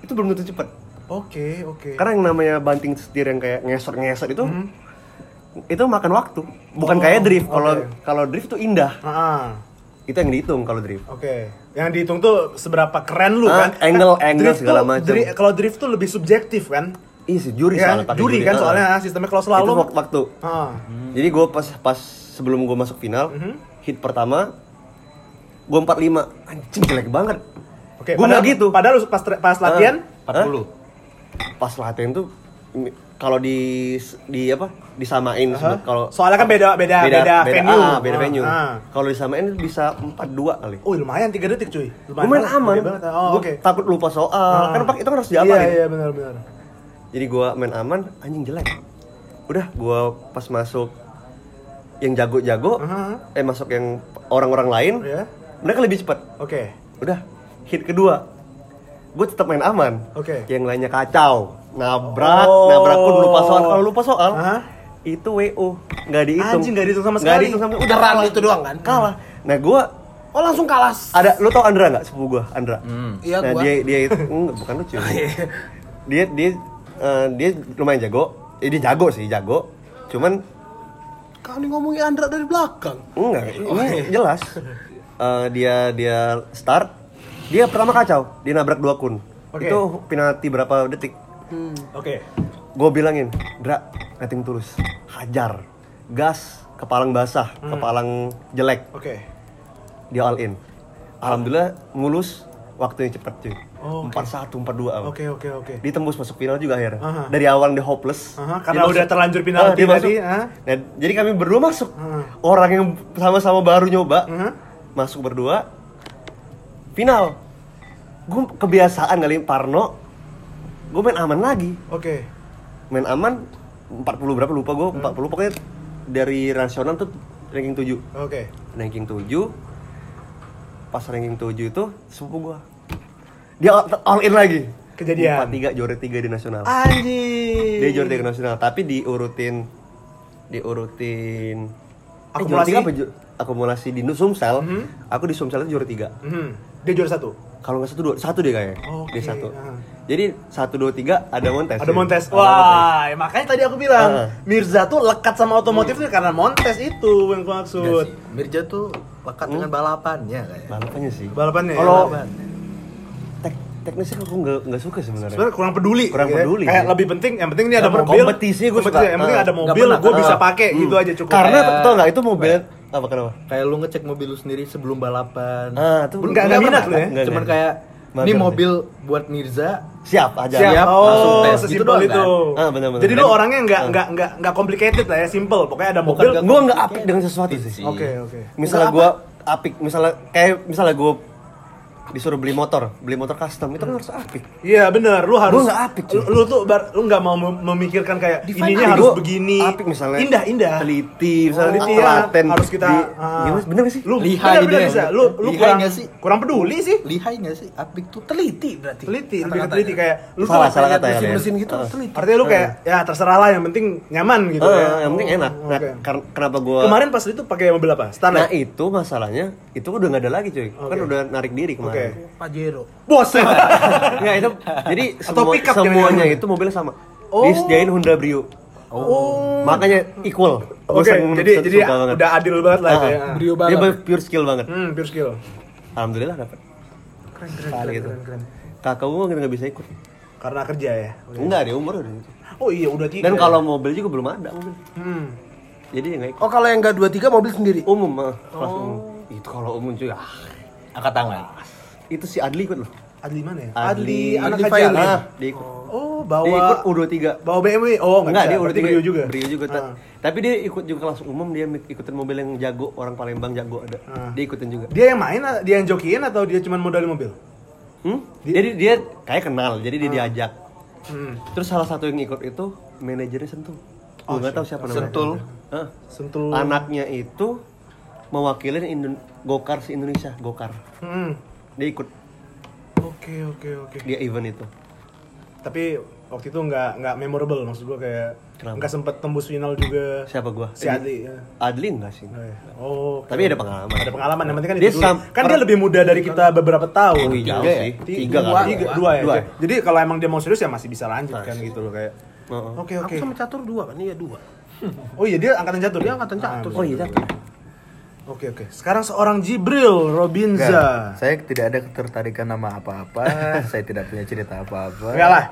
itu belum tentu cepet Oke, oke. karena yang namanya banting setir yang kayak ngesot-ngesot itu Mhm. itu makan waktu bukan Oh, kayak drift kalau oke. kalau drift tuh indah Ah, ah. itu yang dihitung kalau drift Oke. Yang dihitung tuh seberapa keren lu Ah, kan? angle- Kan angle drift segala macam. dri- Kalau drift tuh lebih subjektif kan? Ih, si juri Iya, soalnya pakai juri kan Ah. soalnya sistemnya kalau itu selalu wak- waktu. Ah. Jadi gue pas pas sebelum gue masuk final, Mhm. hit pertama gue 45. Anjing jelek banget. Oke, Gua padahal- nggak gitu. Padahal lu pas pas latihan 40. Pas latihan tuh kalau di di apa? disamain Aha. sebut- kalau Soalnya kan beda beda beda, venue. ah, beda Ah, venue. ah. Kalau disamain bisa 42 kali. Oh, lumayan 3 detik cuy. Gue main aman. Banget. Oh, oke. takut lupa soal. Ah. Kan pak itu kan harus Iya, diapain. iya, benar benar. Jadi gue main aman, anjing jelek. udah gua pas masuk yang jago-jago Aha. eh masuk yang orang-orang lain Ya. mereka lebih cepat Oke. udah hit kedua gue tetap main aman. Oke. yang lainnya kacau. Nabrak Oh. nabrak. Pun lupa soal. Kalau lupa soal Aha. itu wo nggak dihitung. Anjing, nggak dihitung sama Nggak sekali. dihitung sama udah kalah itu doang kan? kalah. Nah gue Oh langsung kalah. ada lu tau Andra nggak? Sepupu gue Andra. Iya nah gua. dia dia itu enggak, bukan lucu. Dia dia eh, dia lumayan jago. Eh, dia jago sih jago. Cuman Kau nih ngomongin Andra dari belakang. enggak. Ini jelas. Eh, dia dia start dia pertama kacau dia nabrak dua kun Oke. itu penalti berapa detik Oke. gue bilangin Dra nothing tulus hajar gas kepalang basah kepalang jelek Oke. dia all in alhamdulillah mulus waktunya cepet cuy Oh, empat satu empat dua Oke, oke, oke. ditembus masuk final juga akhirnya Aha. dari awal dia hopeless Aha, dia karena udah terlanjur penalti Ah, dia masuk. tadi, ah. Nah, jadi kami berdua masuk Ah. orang yang sama-sama baru nyoba Aha. masuk berdua final gue kebiasaan kali Parno gue main aman lagi Oke. main aman 40 berapa lupa gue 40 pokoknya dari nasional tuh ranking 7 Oke. ranking 7 pas ranking 7 itu sepupu gua dia all, all in lagi Kejadian. 43 juara 3 di nasional Anjing. dia juara 3 nasional tapi diurutin diurutin Akumulasi? eh, juara tiga apa akumulasi di Sumsel Mhm. aku di Sumsel itu juara 3 Mhm. Dia juara satu. kalau nggak satu dua satu dia kayaknya Oke, dia satu ah. jadi satu dua tiga ada Montes Ada ya? Montes. Ada Montes. Wah, ya makanya tadi aku bilang Ah. Mirza tuh lekat sama otomotif tuh karena Montes itu yang aku maksud. Mirja tuh lekat dengan balapannya kayak. balapannya sih Balapannya. ya? kalau tek teknisnya aku nggak nggak suka sebenarnya Sebenarnya kurang peduli. Kurang gitu ya. peduli, Kayak ya. lebih penting, yang penting ini ada mobil. kompetisi gua Kompetisi, suka. Yang penting Ah. ada mobil, gue bisa pakai gitu aja cukup. karena Kayak- tau nggak itu mobil apa kenapa Kayak lu ngecek mobil lu sendiri sebelum balapan. Ah, tuh Nggak- nggak minat lu ya? Cuman kayak Mager ini mobil buat Mirza. siap aja Siap. Siap, oh, langsung tes. Gitu doang, itu. kan? Ah, benar-benar. Jadi lu orangnya nggak Ah. nggak nggak nggak complicated lah ya, simple. Pokoknya ada Bukan mobil. nggak- gue nggak apik dengan sesuatu sih Oke, oke. misalnya gue apik misalnya kayak misalnya gue disuruh beli motor beli motor custom itu kan harus apik Iya bener, lu harus Gua nggak apik, cuy. lu, lu tuh bar, lu nggak mau mem- memikirkan kayak Define ininya harus gua begini. apik misalnya Indah indah. teliti misalnya Teliti di ya, harus kita di, ah. gimana bener gak sih Lu Lihai bener, bener bisa. Lu lu Lihai kurang sih? kurang peduli sih. Lihai nggak sih? Apik tuh Teliti berarti. Teliti, lebih ke teliti kayak lu Salah, tuh salah kayak kata ya, Mesin-mesin Len. gitu Ah. teliti. Artinya lu kayak ya terserah lah yang penting nyaman gitu Ah, ya. yang penting Oh, enak nah kenapa gue Kemarin pas itu pakai mobil apa? nah Standar. itu masalahnya itu udah nggak ada lagi cuy kan udah narik diri Oke. Kemarin Pajero. Bos. Nggak, itu jadi Atau semua, pickup semuanya itu mobilnya sama Oh. disediain Honda Brio Oh. makanya equal Oke, seneng- jadi jadi banget. udah adil banget lah itu Ah, ya. Brio dia balap. pure skill banget Hmm, pure skill. alhamdulillah dapat Keren keren Kali keren, keren, keren. kakak gue nggak bisa ikut Karena kerja ya. enggak dia umur udah gitu. Oh iya udah tiga. dan kalau mobil juga belum ada mobil hmm. jadi ya nggak ikut Oh kalau yang enggak 23 mobil sendiri. umum mah kelas umum itu kalau umum cuy ah, Angkat tangan. Itu si Adli ikut loh Adli mana ya? Adli- anak Adli Kajalan. Fairly. ah dia ikut Oh, dia ikut bawa U23 bawa BMW. Oh, Enggak, dia bisa. udah Berarti Brio juga. Brio juga. Ah. Tapi dia ikut juga kelas umum, dia ikutin mobil yang jago, orang Palembang jago ada. Ah. Dia ikutin juga. Dia yang main, dia yang jokiin atau dia cuma modalin mobil? Hmm? Jadi dia kayak kenal, jadi dia diajak. Hmm. Terus salah satu yang ikut itu manajernya Sentul. Oh, Gue nggak tahu siapa namanya. Sentul. Hah. Sentul. Anaknya itu mewakilin Indo- Gokar si Indonesia, Gokar. Hmm. Dia ikut Oke, oke, oke. dia event itu. Tapi waktu itu nggak nggak memorable maksud gua kayak Kenapa? nggak sempet tembus final juga. Siapa gua? Si Adli. ya. Adli enggak sih. Oh, iya. Oh, oke. Tapi ada pengalaman. Ada pengalaman. Yang penting kan Dia sam- kan dia lebih muda dari kita beberapa tahun. Iya, jauh Tiga ya? sih. Ti- Tiga dua, kali. tiga, dua ya. Dua. Jadi kalau emang dia mau serius ya masih bisa lanjut kan gitu loh kayak. Heeh. Oke Aku oke. sama catur dua kan? Iya dua. Oh iya dia angkatan catur. Dia angkatan catur. Oh iya. Oke oke. Sekarang seorang Jibril Robinza. Enggak, saya tidak ada ketertarikan nama apa-apa, saya tidak punya cerita apa-apa. Enggak lah.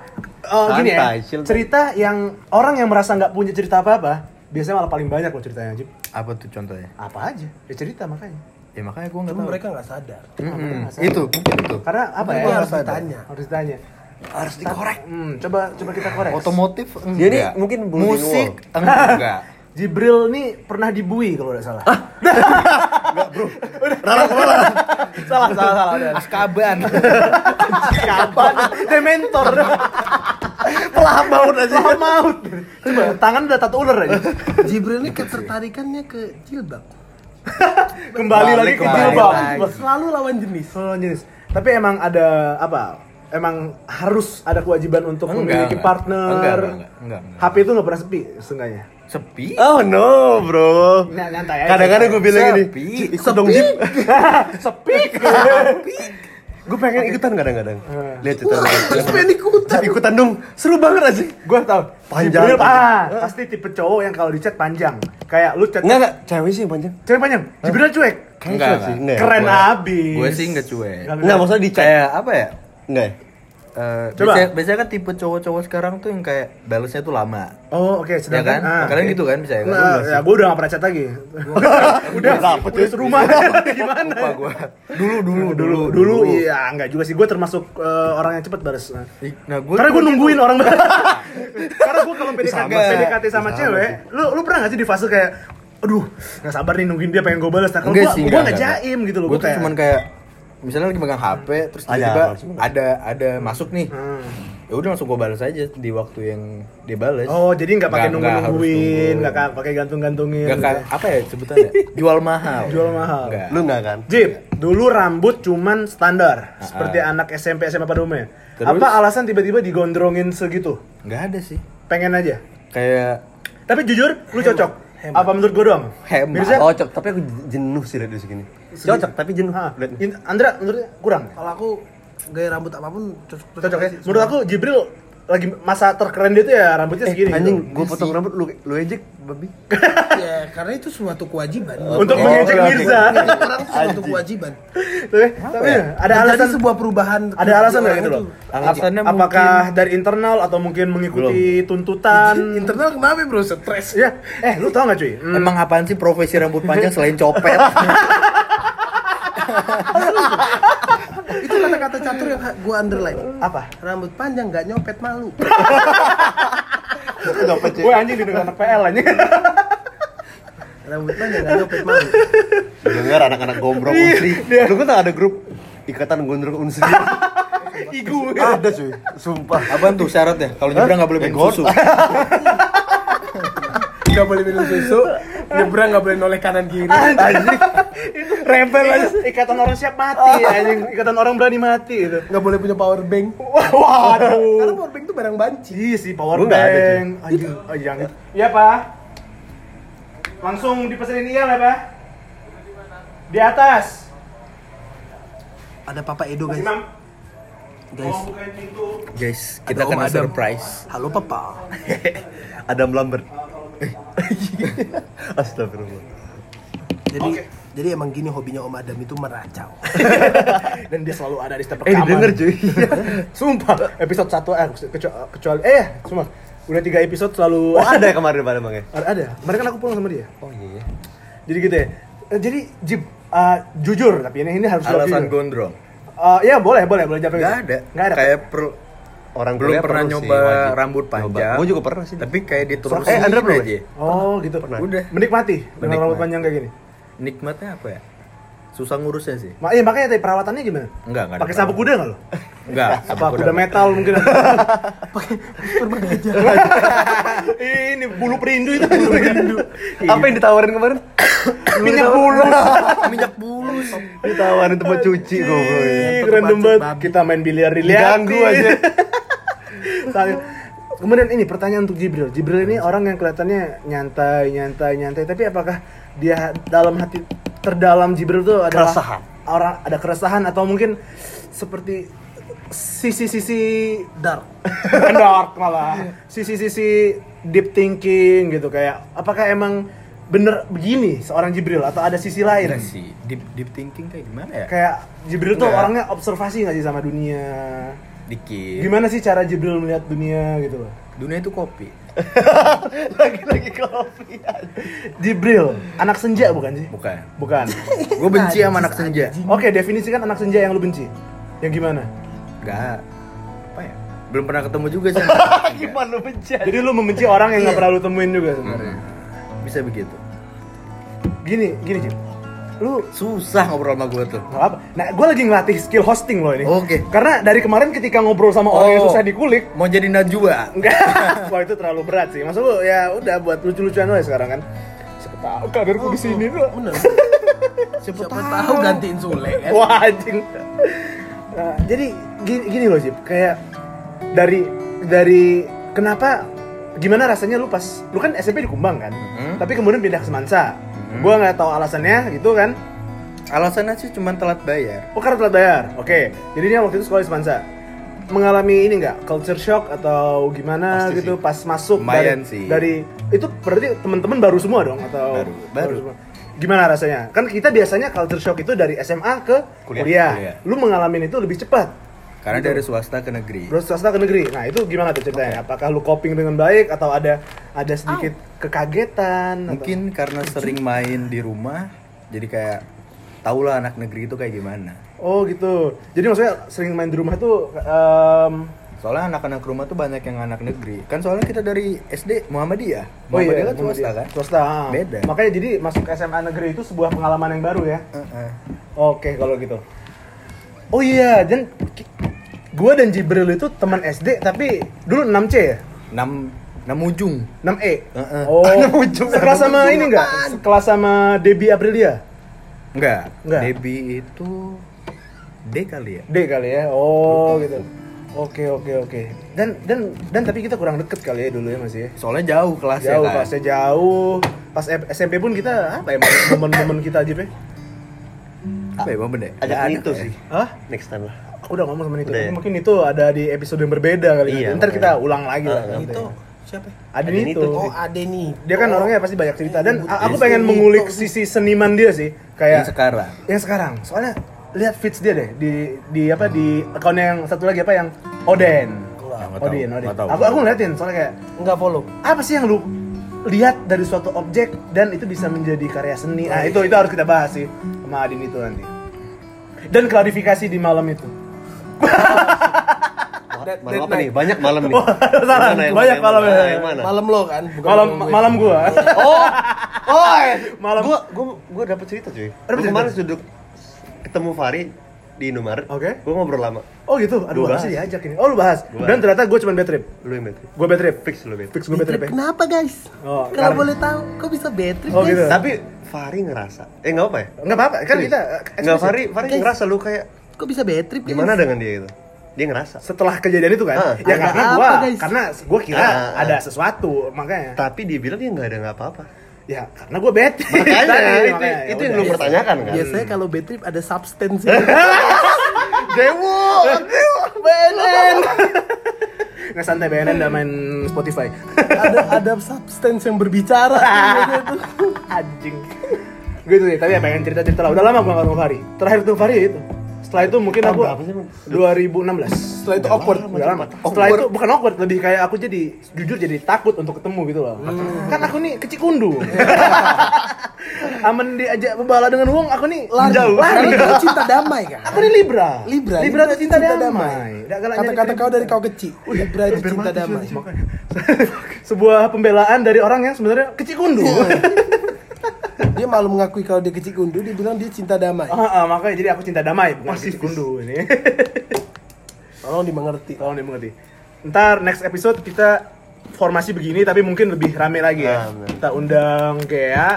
Oh, gini ya. Santai, chill. Cerita yang orang yang merasa nggak punya cerita apa-apa, biasanya malah paling banyak loh ceritanya, Jib. Apa tuh contohnya? Apa aja? Ya cerita makanya. Ya makanya gue nggak tahu. mereka nggak sadar. Mm-mm, Itu, mungkin itu. Karena apa Mereka ya? harus ditanya. Harus ditanya. Harus dikorek. Hmm, coba coba kita korek. Otomotif enggak. Ini mungkin musik enggak. Jibril nih pernah dibui kalau udah salah. Rara ke mana? salah, salah, salah udah. Askaban. Kapan? Dementor. Pelah maut aja. Pelah maut. Coba, tangan udah tato ular aja. Jibril ini ketertarikannya ke jilbab. Kembali lagi ke kembali jilbab. Selalu lawan jenis. Oh, jenis. Tapi emang ada apa? Emang harus ada kewajiban untuk Enggak, memiliki enggak. partner. Enggak, enggak, enggak, enggak, enggak. HP itu nggak pernah sepi, seenggaknya. Sepi? Oh no, bro. Nah, nyantai aja. Kadang-kadang gue bilang gini, Sepi. "Ci, ikut dong Jip. sepi. gue pengen ikutan kadang-kadang. Lihat cerita Terus pengen ikutan. Ikutan dong. Seru banget aja. Gue tau. Panjang. Jibril, ah, pasti tipe cowok yang kalau di chat panjang. Kayak lu chat Enggak enggak, cewek sih yang panjang. cewek panjang. Jibril cuek. Enggak, sih. enggak. Enggak. Keren abis. Gue sih nggak cuek. Enggak, maksudnya di chat. Kayak apa ya? Enggak ya? Eh, Coba. biasanya, biasanya kan tipe cowok-cowok sekarang tuh yang kayak balesnya tuh lama. Oh oke, Ya sedangkan kan? ah, Kalian oke. gitu kan bisa ya kan? Nah, ya gue udah gak pernah chat lagi. udah dapet udah serumah. Gimana? Lupa gua. Dulu dulu dulu dulu iya enggak juga sih gue termasuk eh, orang yang cepet balas Nah, Nah, gue karena gue nungguin orang balas karena gue kalau PDKT, Sama. PDKT sama cewek lu lu pernah gak sih di fase kayak aduh nggak sabar nih nungguin dia pengen gue balas nah kalau gue gue enggak, jaim gitu loh gue tuh cuman kayak misalnya lagi megang HP terus Ada, tiba-tiba langsung. ada ada masuk nih. Hmm. Ya udah langsung gue balas aja di waktu yang dia balas. oh jadi nggak pakai Nggak- nunggu nggak nungguin nunggu. nggak ka- pakai gantung gantungin Nggak kayak apa ya sebutannya? Jual mahal. Jual mahal. Enggak. Lu enggak kan? Jip, dulu rambut cuman standar Ah, seperti ah. anak SMP SMA pada umumnya. Terus? Apa alasan tiba-tiba digondrongin segitu? Enggak ada sih. Pengen aja. Kayak Tapi jujur, lu cocok. Apa menurut gue doang? Hemat. Mirza? Cocok, tapi aku jenuh sih lihat di segini. Cocok, tapi jenuh. Ah, Lihat. In- Andra, menurutnya kurang? Kalau aku gaya rambut apa pun cocok Cocok ya? Menurut aku Jibril lagi masa terkeren dia tuh ya rambutnya Eh, segini. anjing, gitu. gue potong rambut lu lu ejek, babi. ya karena itu suatu kewajiban. Untuk Oh, mengejek oke, oke. Mirza. Ngejek orang itu suatu kewajiban. Tapi, tapi ada Menjadi alasan sebuah perubahan. ada alasan nggak orang gitu loh? Alasannya Apakah dari internal atau mungkin mengikuti tuntutan? Internal kenapa bro? Stres. Ya, eh lu tau gak cuy? Hmm, emang apaan sih profesi rambut panjang selain copet? Itu kata-kata catur yang gue underline. apa? Rambut panjang nggak nyopet malu. Dapat Gue anjing di anak PL anjing. Rambut panjang nggak nyopet malu. Dengar anak-anak gombrong unsri. Lu kan ada grup ikatan gondrong unsri. Igu. ada cuy, sumpah. Apaan tuh syaratnya? Kalau nyebrang nggak boleh minum susu. Nggak boleh minum susu. Nyebrang nggak boleh noleh kanan kiri. Anjing. Itu rempel aja. Ikatan orang siap mati anjing. Ikatan orang berani mati itu. Nggak boleh punya power bank. Waduh. Karena power bank itu barang banci. Iya sih power nggak ada, bank. Anjing. Jangan. Iya, Pak. Langsung dipesenin iya lah, Pak. Di atas. Ada Papa Edo guys. Guys. Guys, Ada kita Om kena Adam. surprise. Halo Papa. Adam Lambert. Astagfirullah. Jadi Oke. jadi emang gini hobinya Om Adam itu meracau. Dan dia selalu ada di setiap Eh, rekaman. didengar cuy. Sumpah, episode 1 eh kecuali, kecuali eh sumpah. Udah tiga episode selalu Oh ada ya kemarin pada bang ya? ada, ada. Kemarin kan aku pulang sama dia. Oh iya. Jadi gitu ya. Eh, Jadi Jib eh, jujur tapi ini ini harus Alasan jujur. gondrong. Eh, ya boleh, boleh, boleh jawab Nggak gitu. ada. Nggak ada. Kayak per, Orang belum Korea pernah perlu sih, nyoba wajib. rambut panjang. Gua juga pernah sih. Tapi kayak diterusin Eh, Andra belum aja. Oh, gitu. Pernah. Udah. Menikmati dengan Menikmati. rambut panjang kayak gini. Nikmatnya apa ya? Susah ngurusnya sih. Ma iya, makanya tadi perawatannya gimana? Enggak, enggak ada Pakai sabuk kuda nggak lo? Enggak, Apa kuda metal mungkin? Ini bulu perindu itu bulu perindu. Apa yang ditawarin kemarin? Minyak bulu. minyak bulu. ditawarin tempat cuci gue ya. Keren banget. Kita main biliar di Ganggu aja. Kemudian ini pertanyaan untuk Jibril. Jibril ini orang yang kelihatannya nyantai, nyantai, nyantai. Tapi apakah dia dalam hati terdalam Jibril tuh adalah Keresahan. orang ada keresahan atau mungkin seperti sisi-sisi Dark. Dark malah sisi-sisi deep thinking gitu kayak apakah emang bener begini seorang Jibril atau ada sisi lain Enggak sih. Deep deep thinking kayak gimana ya? kayak Jibril tuh orangnya observasi nggak sih sama dunia Dikit. gimana sih cara Jibril melihat dunia gitu loh Dunia itu kopi. Lagi-lagi kopi. Jibril anak senja bukan sih Bukan. bukan Gue benci sama anak senja. oke definisikan anak senja yang lu benci yang gimana Enggak. Apa ya? Belum pernah ketemu juga sih. Gimana lu benci? jadi lu membenci orang yang nggak pernah lu temuin juga sebenarnya Bisa begitu. gini gini Jib Lu Susah ngobrol sama gue tuh. nggak apa. Nah, gue lagi ngelatih skill hosting loh ini. Oke. Karena dari kemarin ketika ngobrol sama orang yang Oh. susah dikulik, Mau jadi Najwa? enggak. Wah itu terlalu berat sih. Maksud lu ya udah buat lucu-lucuan aja sekarang kan. Siapa tahu kaderku di sini tuh. Bener. Siapa, Siapa tahu gantiin Sule kan. Wah anjing. Nah, jadi gini, gini loh Jip, kayak dari dari kenapa gimana rasanya lu pas lu kan SMP di Kumbang kan, Mhm. tapi kemudian pindah ke Semansa. Gua nggak tahu alasannya gitu kan. Alasannya sih cuma telat bayar. Oh karena telat bayar. Oke. Jadi dia waktu itu sekolah di Semansa. Mengalami ini nggak culture shock atau gimana Pasti gitu sih. pas masuk Lumayan dari, sih. dari itu berarti teman-teman baru semua dong atau Baru, baru. semua? Gimana rasanya? Kan kita biasanya culture shock itu dari SMA ke kuliah. Kuliah, kuliah. Lu mengalami itu lebih cepat. Karena Gitu. dari swasta ke negeri. Terus swasta ke negeri. Nah, itu gimana tuh ceritanya? Apakah lu coping dengan baik atau ada ada sedikit kekagetan atau- Mungkin karena sering main di rumah, jadi kayak tau lah anak negeri itu kayak gimana. Oh, gitu. Jadi maksudnya sering main di rumah tuh em, Soalnya anak-anak rumah tuh banyak yang anak negeri. Kan soalnya kita dari SD Muhammadiyah. Oh Muhammadiyah iya, kan swasta kan? Swasta. ah. Beda. Makanya jadi masuk SMA negeri itu sebuah pengalaman yang baru ya. Heeh. Oke, kalau gitu. Oh iya, dan gua dan Jibril itu teman SD tapi dulu 6C ya? 6 6 ujung. 6E. Heeh. Oh, Enam ujung, sekelas sama ujung ini enggak? Sekelas sama Debbie Aprilia? Enggak. Enggak. Debbie itu D kali ya? D kali ya. Oh, gitu. Oke, oke, oke. Dan dan dan tapi kita kurang deket kali ya dulu ya masih ya. Soalnya jauh kelasnya Jauh, kan. kelasnya jauh. Pas SMP pun kita apa ya momen-momen kita aja, Pe? Apa ya momen deh? Ajak itu sih. Hah? Next time lah. Aku udah ngomong sama itu. Udah ya? Mungkin itu ada di episode yang berbeda kali Iya, ya. Ntar kita ulang lagi lah. Ah, nanti. Itu siapa? Ada Ada itu. itu. Oh, Ade nih. Dia kan Oh. orangnya pasti banyak cerita dan aku pengen mengulik sisi seniman dia sih. Kayak Yang sekarang. yang sekarang. Soalnya lihat feeds dia deh di di apa di akun yang satu lagi apa yang Oden. nggak Odin, Odin. nggak. Aku aku ngeliatin soalnya kayak Enggak follow. apa sih yang lu lihat dari suatu objek dan itu bisa menjadi karya seni. Nah, itu itu harus kita bahas sih sama Adin itu nanti. Dan klarifikasi di malam itu. That- Malam that apa night. nih? Banyak malam nih. salah. Yang Banyak malam ya. mana, Yang mana? Malam lo kan, bukan Malam gue. malam gua. Oh, oh, Malam. Gua, gua, gua dapet cerita cuy. Dapet Gua cerita? kemarin duduk ketemu Fari di Indomaret. Oke. Gua ngobrol lama. Oh gitu. Aduh, Gua bahas. diajak ini. Oh, lu bahas. Gua Dan ternyata gue cuma bad trip. Lu yang betul. Gue bad trip. Fix lu bet. Fix gue bad trip. ya. Kenapa guys? Oh, Kalau boleh tahu, kok bisa battery Oh, guys? gitu. Tapi Fari ngerasa. Eh nggak apa ya? Enggak apa-apa, kan Serius? kita Nggak. Fari, Fari Guys. ngerasa lu kayak Kok bisa battery guys? gimana dengan dia itu? Dia ngerasa. setelah kejadian itu kan. Ah, ya ada karena apa, gua guys? karena gua kira Ah, ah. ada sesuatu, makanya. Tapi dia bilang dia nggak ada nggak apa-apa. Ya, karena gua bad. Makanya Tadi, itu, makanya, ya itu yang udah. lu pertanyakan kan. Biasanya kalau battery ada substance Dewo. BNN. Nggak santai BNN udah main Spotify. ada ada substance yang berbicara. Anjing. Gitu sih, tapi ya pengen cerita-cerita lah. Udah lama gua nggak Fari. Terakhir ketemu Fari ya itu. Setelah itu mungkin aku berapa sih, Bang? 2016. Setelah itu awkward. Udah lama. Setelah itu bukan awkward, lebih kayak aku jadi jujur jadi takut untuk ketemu gitu loh. Kan aku nih kecil kundu. Aman diajak bebala dengan uang, aku nih Lari. jauh. Lari. kau cinta damai kan? Aku nih Libra. Libra. Libra itu cinta, damai. Nggak galak Kata-kata kau dari kau kecil. Libra itu cinta damai. Sebuah pembelaan dari orang yang sebenarnya kecil kundu. Dia malu mengakui kalau dia kecil gundu, dia bilang dia cinta damai. Ah, ah, makanya jadi aku cinta damai bukan kecil kundu ini. Tolong dimengerti. Tolong dimengerti. Ntar next episode kita formasi begini tapi mungkin lebih rame lagi ya. Ah, benar. kita undang kayak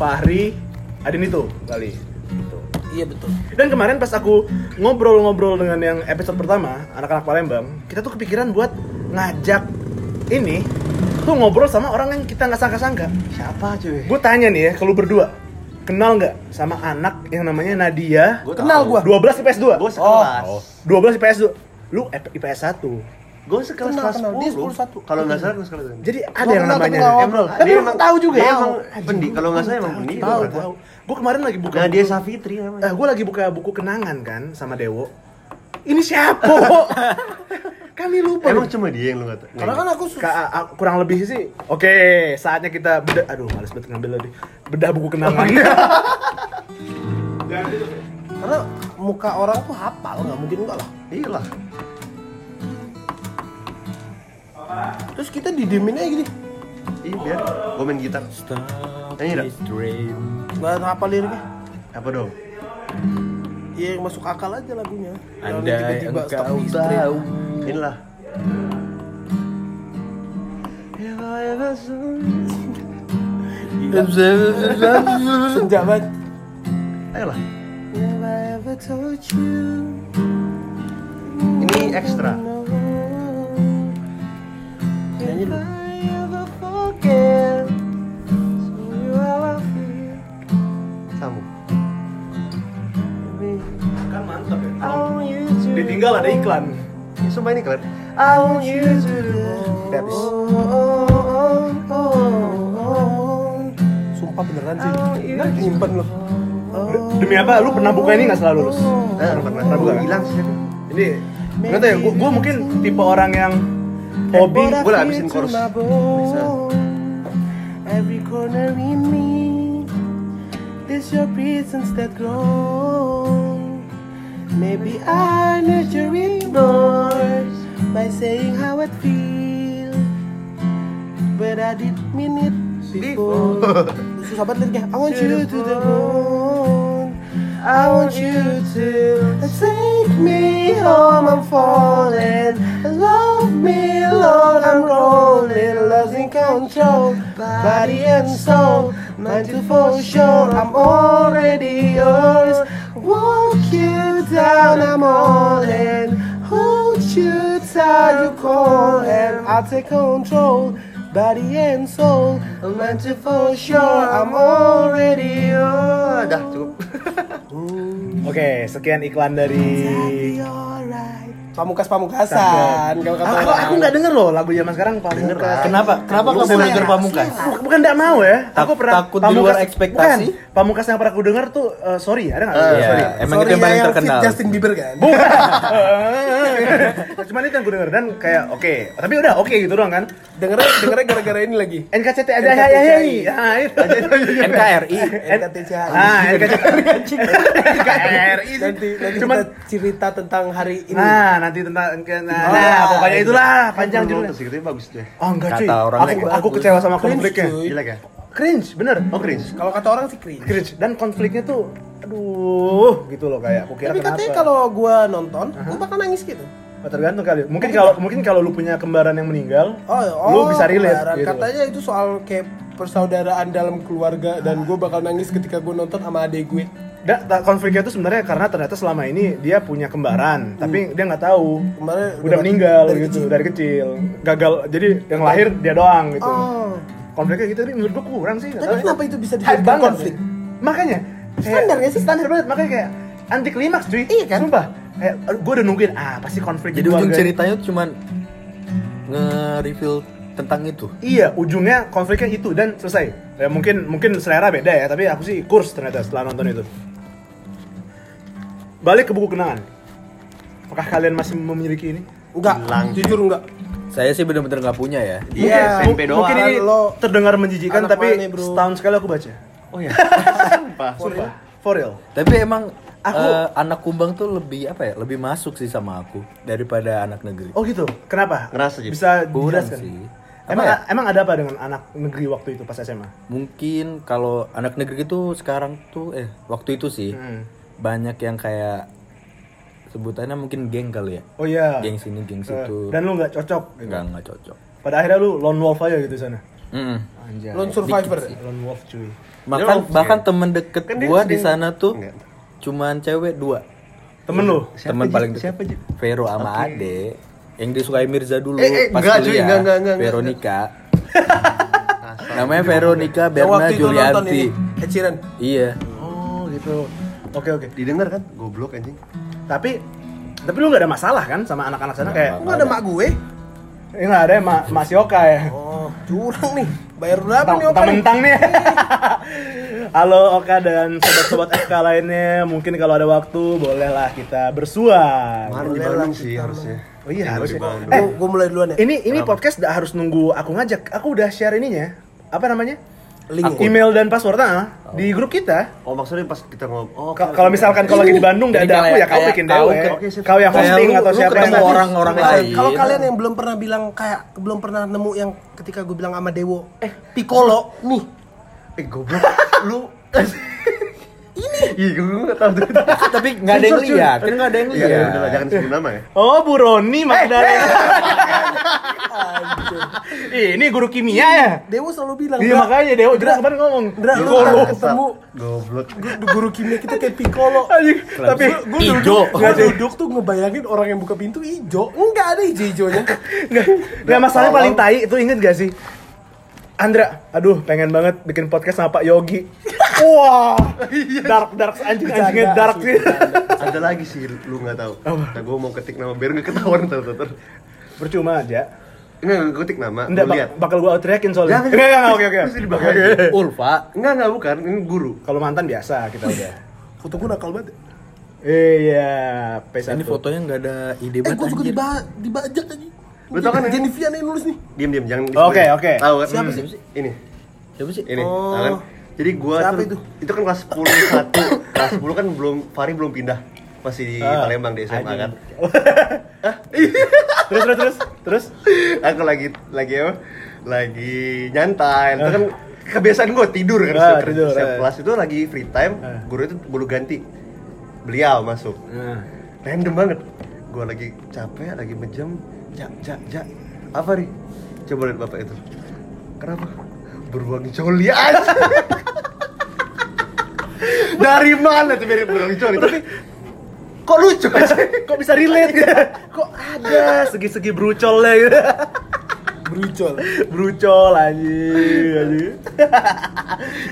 Fahri, Adin itu kali. Gitu. Iya betul. Dan kemarin pas aku ngobrol-ngobrol dengan yang episode pertama, anak-anak Palembang, kita tuh kepikiran buat ngajak ini tuh ngobrol sama orang yang kita nggak sangka-sangka. Siapa cuy? Gue tanya nih ya, kalau berdua kenal nggak sama anak yang namanya Nadia? Gua Kenal gua. 12 IPS 2. Gua sekelas. Oh, 12 IPS 2. Lu IPS 1. Gue sekelas Kenal, kelas kenal. Dia 10. 10. Kalau nggak salah gue sekelas. Jadi ada Gua yang namanya ngobrol. Tapi dia lu tahu juga ya? emang pendi. Kalau nggak salah emang pendi. tahu, tahu. Gue kemarin lagi buka Nah dia buku- Safitri namanya. Eh, gue lagi buka buku kenangan kan sama Dewo. Ini siapa? Kami lupa. Emang cuma dia yang lu tahu. Karena kan aku su- Ka- a- kurang lebih sih. Oke, saatnya kita bedah. Aduh, males banget ngambil tadi. Bedah buku kenangan. karena muka orang tuh hafal, nggak mungkin enggak lah. Iya lah. Terus kita didiemin aja gini. Iya biar gue main gitar. Nyanyi dah. Nggak hafal liriknya. Apa dong? Iya yang masuk akal aja lagunya. Yang Anda engkau stop listrik. tahu Inilah. Senja banget. Ayolah. Ini ekstra. Nyanyi dulu. Mantap ya. Ditinggal ada iklan. Ya, sumpah ini keren. Habis. Sumpah beneran sih. Nggak nyimpen loh. Demi apa? Lu pernah buka ini nggak selalu lulus? Eh, pernah. Pernah buka? Hilang sih. Ini nggak tahu ya. Gua, gua mungkin tipe orang yang hobi. Gue lah habisin chorus. Every corner in me There's your presence that grows Maybe I nurture it more By saying how I feel. But I didn't mean it before. Susah banget liriknya I want you to the moon I want you to take me home. I'm falling Love me Lord. I'm rolling Losing control. Body and soul Mind to for sure. I'm already yours. Walk you down I'm all in Hold you tight you call And I'll take control Body and soul Mind to for sure I'm already yours Dah cukup. Oke, sekian iklan dari. Pamukas pamukasan kalau kata Aku, aku nggak denger loh lagu zaman sekarang Pamungkas. Kenapa? Kenapa kamu senang denger ya? Pamungkas? Bukan, bukan nggak mau ya. Aku pernah takut di luar ekspektasi? Bukan. Pamungkas yang pernah aku denger tuh eh, sorry ada nggak? Iya, sorry. emang Sorry itu yang ya, paling terkenal. Justin Bieber kan Cuman itu yang gue denger dan kayak oke, tapi udah oke gitu doang kan. dengernya dengernya gara-gara ini lagi NKCT aja ya ya ya. Nah, itu. NKRI. NKTCHI Ah, NKCT. NKRI nanti nanti kita cerita tentang hari ini Nah, nanti tentang nah, Ah, nah, pokoknya itulah panjang judulnya. sih, katanya bagus deh. Oh enggak cuy. Kata orang aku, aku kecewa sama konfliknya. Jelek ya? Cringe, bener. Oh cringe. kalau kata orang sih cringe Cringe dan konfliknya tuh aduh gitu loh kayak aku kira tapi kenapa. katanya kalau gua nonton gua bakal nangis gitu Oh, tergantung kali. Mungkin kalau mungkin kalau lu punya kembaran yang meninggal, oh, lu bisa relate kembaran. gitu. katanya itu soal kayak persaudaraan dalam keluarga dan gua bakal nangis ketika gua nonton sama adek gue Da, ta- konfliknya itu sebenarnya karena ternyata selama ini dia punya kembaran, tapi dia nggak tahu. Kemarin udah udah meninggal dari gitu kecil. dari kecil. Gagal. Jadi yang lahir dia doang gitu. oh Konfliknya gitu tapi menurut gua kurang sih. tapi kenapa itu bisa dijadikan banget konflik sih. Makanya kayak- Standar nggak sih? Standar banget. Makanya kayak anti klimaks cuy. Iya kan? Sumpah. Kayak gue udah nungguin ah pasti konflik di Jadi ujung ceritanya tuh cuman nge-reveal tentang itu. Iya, ujungnya konfliknya itu dan selesai. Ya mungkin mungkin selera beda ya, tapi aku sih kurs ternyata setelah nonton itu. Balik ke buku kenangan. Apakah kalian masih memiliki ini? enggak jujur enggak Saya sih bener-bener nggak punya ya. Iya, Mungkin- SMP Mungkin doang. ini Lo- terdengar menjijikan anak tapi mana, bro? setahun sekali aku baca. Oh ya. Sumpah. Sumpah. For real. Tapi emang Aku- eh, anak kumbang tuh lebih apa ya? Lebih masuk sih sama aku daripada anak negeri. Oh gitu. Kenapa? Ngerasa jadi. Bisa Kurang dijelaskan? sih. Emang Apa ya? emang ada apa dengan anak negeri waktu itu pas SMA? Mungkin kalau anak negeri itu sekarang tuh eh waktu itu sih Hmm. Banyak yang kayak sebutannya mungkin geng kali ya. Oh iya. Geng sini, geng Eh, situ. Dan lu nggak cocok. gitu. Nggak nggak cocok. Pada akhirnya lu lone wolf aja gitu sana. Mm-mm. Anjay. lone survivor Lone wolf cuy. Bahkan Dia bahkan off, temen deket Kan gua di sana tuh Enggak. cuman cewek dua. Temen lu? Ji? paling deket. Siapa? Vero sama Oke. Ade yang disukai Mirza dulu Eh, eh, pas enggak, cuy, kuliah. enggak, enggak, enggak, enggak. Veronica. Namanya Veronica Berna Julianti. Sheeran Iya. Oh gitu. Oke oke. Didengar kan? Goblok anjing. Tapi tapi lu nggak ada masalah kan sama anak-anak sana Nggak, kayak enggak ada mak gue ini nggak ada mak mak Sioka ya. oh curang nih bayar berapa nih nih? Mentang-mentang nih. Halo Oka dan sobat-sobat FK lainnya, mungkin kalau ada waktu bolehlah kita bersua. Maru di Boleh lah Bandung sih kita harusnya. Oh iya, harusnya. Eh, Gua- gua mulai duluan ya Ini ini podcast nggak harus nunggu aku ngajak. Aku udah share ininya. Apa namanya? Link ya? Email dan password ah, di grup kita. Oh maksudnya pas kita ngobrol. Oh, Ka- Kalau misalkan kau lagi di Bandung nggak Jadi ada aku ya kau bikin kau dewe. sip. Kau yang hosting lu- atau lu siapa ketemu yang orang-orang Kalau- lain. Kalau kalian yang belum pernah bilang kayak belum pernah nemu yang ketika gue bilang sama Dewo, eh Piccolo nih. Eh goblok. lu Iya, gue nggak tahu tuh. Tapi nggak ada yang lihat, kan nggak ada yang Iya, lihat. udah lah, jangan sebut nama ya. Oh, Bu Roni Magdalena. Ih, ini guru kimia ya? Dewo selalu bilang Iya "Ndra, makanya Dewo juga kemarin ngomong. Ndra, lu ketemu Goblok. gu- guru kimia kita kayak Piccolo Tapi gue Ijo. duduk, duduk tuh ngebayangin orang yang buka pintu hijau enggak ada hijau-hijaunya Nggak, nggak masalahnya paling tai itu inget gak sih? Andra, aduh pengen banget bikin podcast sama Pak Yogi. Wah, dark dark anjing anjingnya dark sih. Ada lagi sih lu nggak tahu. Nah, gue mau ketik nama biar nggak ketahuan ntar ntar. Percuma aja. Enggak, enggak ketik nama. Enggak, bak- lihat. bakal gua teriakin soalnya. Enggak, enggak, enggak, oke, oke. Oke, oke. Ulfa. Enggak, enggak bukan. Ini guru. Kalau mantan biasa kita udah. foto gue nakal banget Iya, P1. Ini fotonya nggak ada ide eh banget. gue suka anjir. diba dibajak aja Lu tau kan ini? Jennifer yang nulis nih Diam diam jangan. Oke, oke. Tahu kan? Siapa Hmm. sih? Ini. Siapa sih? Ini, Oh. tahu kan? Jadi gua Siapa tuh, itu? itu kan kelas 10 satu, kelas 10 kan belum Fari belum pindah. Masih di Ah, Palembang di SMA kan. terus terus terus terus Aku lagi lagi apa? Lagi nyantai. Itu kan kebiasaan gua tidur kan Ah, setiap, tidur, setiap ah. kelas itu lagi free time, Ah. guru itu bulu ganti. Beliau masuk. Nah, Random banget. Gua lagi capek, lagi menjem. Ja, ja, ja. Apa nih? Coba lihat bapak itu. Kenapa? Beruang coli aja. Dari mana tuh mirip beruang coli? Tapi kok lucu aja? kok bisa relate ya? Kok ada segi-segi brucolnya gitu. berucol Brucol anjing, anjing.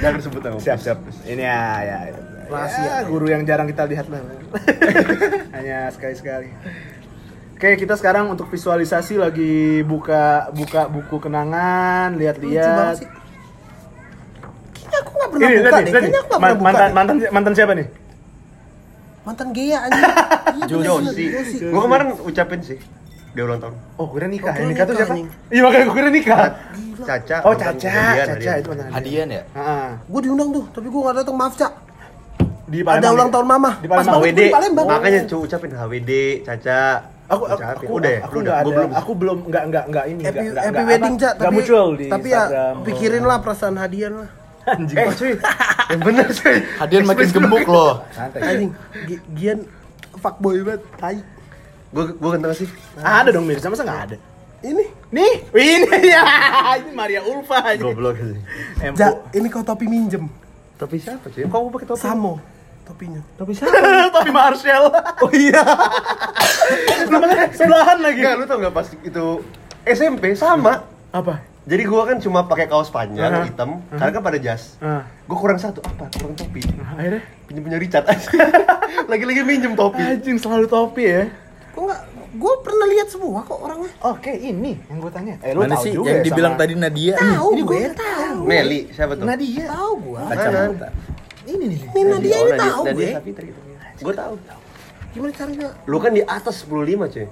Jangan sebut nama. Siap, siap. Ini ya, ya. ya. Rahasia. Ya, guru yang jarang kita lihat lah. Hanya sekali-sekali. Oke, kita sekarang untuk visualisasi lagi buka buka buku kenangan, lihat-lihat. sih kayaknya aku gak pernah Ini, buka lihat nih, deh lihat kayaknya aku gak Man- pernah buka mantan, deh. mantan mantan siapa nih? mantan Gea anjing bener, Josi. Gua kemarin ucapin sih. Dia ulang tahun. Oh, gue kira nikah. Oh, Yang nikah tuh siapa? Iya, makanya gue kira nikah. Caca. Oh, Caca, kejadian, Caca hadiah. itu mantan. Hadian ya? Heeh. gue diundang tuh tapi gue gak datang maaf cak Di ada ulang tahun mama Palembang. di Palembang Makanya cu ucapin HWD, Caca. Aku aku, Ucapin. aku udah ya? aku nggak udah. ada. Gua belum. Aku belum enggak enggak enggak ini happy, enggak happy wedding cak Enggak muncul di tapi Instagram. ya pikirin lah perasaan hadiah lah Anjing. Eh cuy, yang bener cuy. Hadian makin gemuk loh. Anjing Gi- Gian fuckboy banget tai Gue gue kentang sih. Ada dong Mirza, masa enggak ada? ini Nih, ini ya. Ini Maria Ulfa aja. Goblok sih. Ja ini kau topi minjem Topi siapa cuy? Kok mau pakai topi? samo topinya Topi siapa? Tapi Marshall. Oh iya. Sebelahan lagi. Enggak, lu tau gak pas itu SMP sama. Apa? Jadi gua kan cuma pakai kaos panjang Aha. hitam, karena kan pada jas. Ah. Gua kurang satu apa? Kurang topi. Akhirnya Pinjem punya Richard aja. Lagi-lagi minjem topi. anjing selalu topi ya. kok nggak gue pernah lihat semua kok orangnya Oke, ini yang gue tanya. Eh, lu Mana tahu sih juga yang ya dibilang sama- tadi Nadia? tahu ini gue gue tahu Nelly, siapa tuh? Nadia. tahu gue Kacamata. Ini nih. ini Nadia ini tahu Nadia gue tahu. gimana caranya Lu kan di atas 10.5 cuy.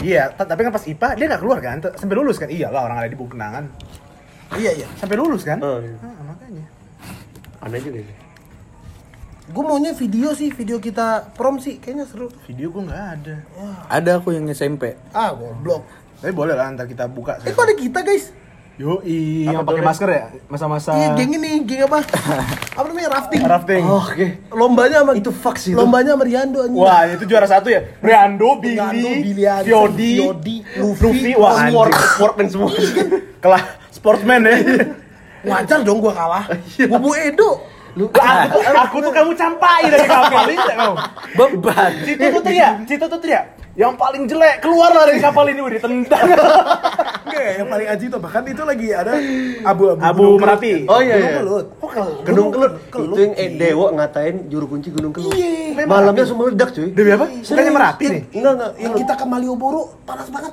Iya, ta- tapi kan pas IPA dia nggak keluar kan? Sampai lulus kan? Iyalah orang ada di buku kenangan. iya iya Sampai lulus kan? Oh, iya. Ah, makanya. Aneh juga sih. gue maunya video sih video kita prom sih kayaknya seru Video gue nggak ada. Ada aku yang SMP. ah goblok Tapi boleh lah ntar kita buka. eh kok ada kita guys Yo, yang Apa pakai tuh, masker ya? Masa-masa iya geng ini geng apa apa namanya rafting rafting. Oke. lombanya sama Itu fuck sih lombanya sama Riando anjing Wah, itu juara satu ya? Riando, Billy, Riando, Billy Fiodi, Fiodi, Luffy, Luffy, wah anjing. sportman semua. Kelah sportsman ya. wajar dong gua kalah bubu Edo Lu, aku, aku tuh kamu campai dari kapal ini kamu? Beban. Cito tuh teriak, Cito tuh teriak. Yang paling jelek keluarlah dari kapal ini udah ditendang. enggak yang paling aji itu bahkan itu lagi ada abu-abu Abu Gunung Merapi. Oh iya Gunung iya. Kelut. Gunung Kelut. Kelut. Itu yang eh, Dewa ngatain juru kunci Gunung Kelut. Iya. Malamnya semua meledak cuy. Demi apa? Bukannya Merapi nih? Enggak enggak. yang kita ke Malioboro panas banget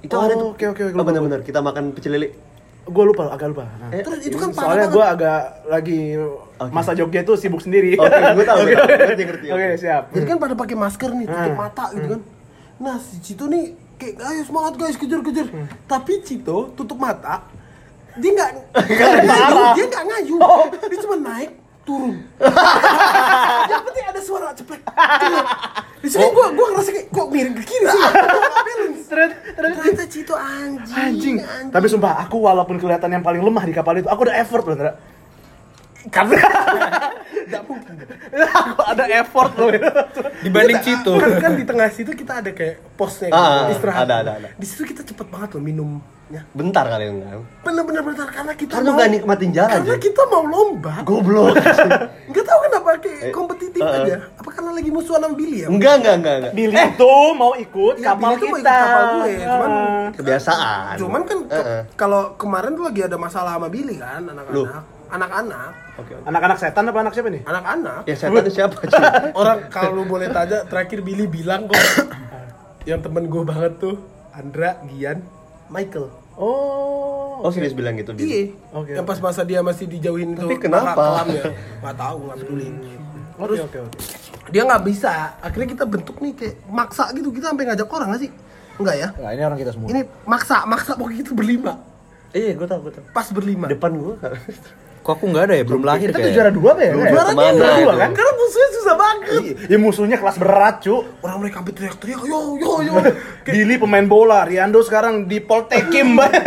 Itu ada tuh. Oh, oke, oke, oke, Oh, benar-benar kita makan pecel lele. Gue lupa, agak lupa. Nah. Eh, terus itu kan parah Soalnya gue agak lagi masa Jogja itu sibuk sendiri. Oke, Oke, gue tahu. Ngerti, ngerti, Oke, oke. siap. jadi kan pada pakai masker nih tutup Hmm. mata gitu kan nah si Cito nih kayak ayo semangat guys kejar kejar Hmm. tapi Cito tutup mata dia nggak dia nggak ngayu dia cuma naik turun yang penting ada suara Ceplek. di sini gua gua ngerasa kayak kok miring ke kiri sih. Terus, terus. ternyata Cito anjing Anjing. Tapi sumpah, aku walaupun kelihatan yang paling lemah di kapal itu, aku udah effort loh, Ndra. Karena nggak mungkin Aku ada effort loh. Dibanding situ. kan, kan di tengah situ kita ada kayak posnya Ah, gitu, istirahat ada, ada, ada. di situ kita cepet banget loh minumnya Bentar kali enggak. bener-bener bener karena kita Karena nggak nikmatin jalan, karena Jay. kita mau lomba Goblok. nggak tahu kenapa kayak Eh, kompetitif uh-uh. aja apa karena lagi musuhan sama Billy ya enggak, enggak, enggak, enggak. Billy itu mau ikut Iya, kapal Billy tuh mau kita. ikut kapal gue, cuman- Ah. Kebiasaan. cuman kan ke- Uh-uh. kalau kemarin tuh lagi ada masalah sama Billy kan anak-anak anak-anak Oke. oke. anak-anak setan apa anak siapa nih? anak-anak Ya setan itu siapa, cuy? orang kalau lu boleh tanya terakhir Billy bilang kok yang temen gue banget tuh Andra Gian Michael Oh. Oh, serius bilang gitu Iya. dia. Oke, yang pas masa dia masih dijauhin Tapi tuh kenapa? kelamnya. Nggak tahu, nggak peduli. Oke oke oke. Dia nggak bisa. Akhirnya kita bentuk nih kayak maksa gitu. Kita sampai ngajak orang nggak sih? Enggak ya? Nah, ini orang kita semua. Ini maksa, maksa pokoknya kita berlima. Iya, gue tau, gue tau. Pas berlima. Depan gue. Kok aku nggak ada ya? Belum lahir Kita tuh kayak. juara dua apa ya? Lu juara ke mana Juara dua itu? kan? Karena musuhnya susah banget. Ya musuhnya kelas berat, cu. Orang mereka sampai teriak-teriak, yo yo yo. Billy pemain bola, Riando sekarang di Poltekim, Mbak.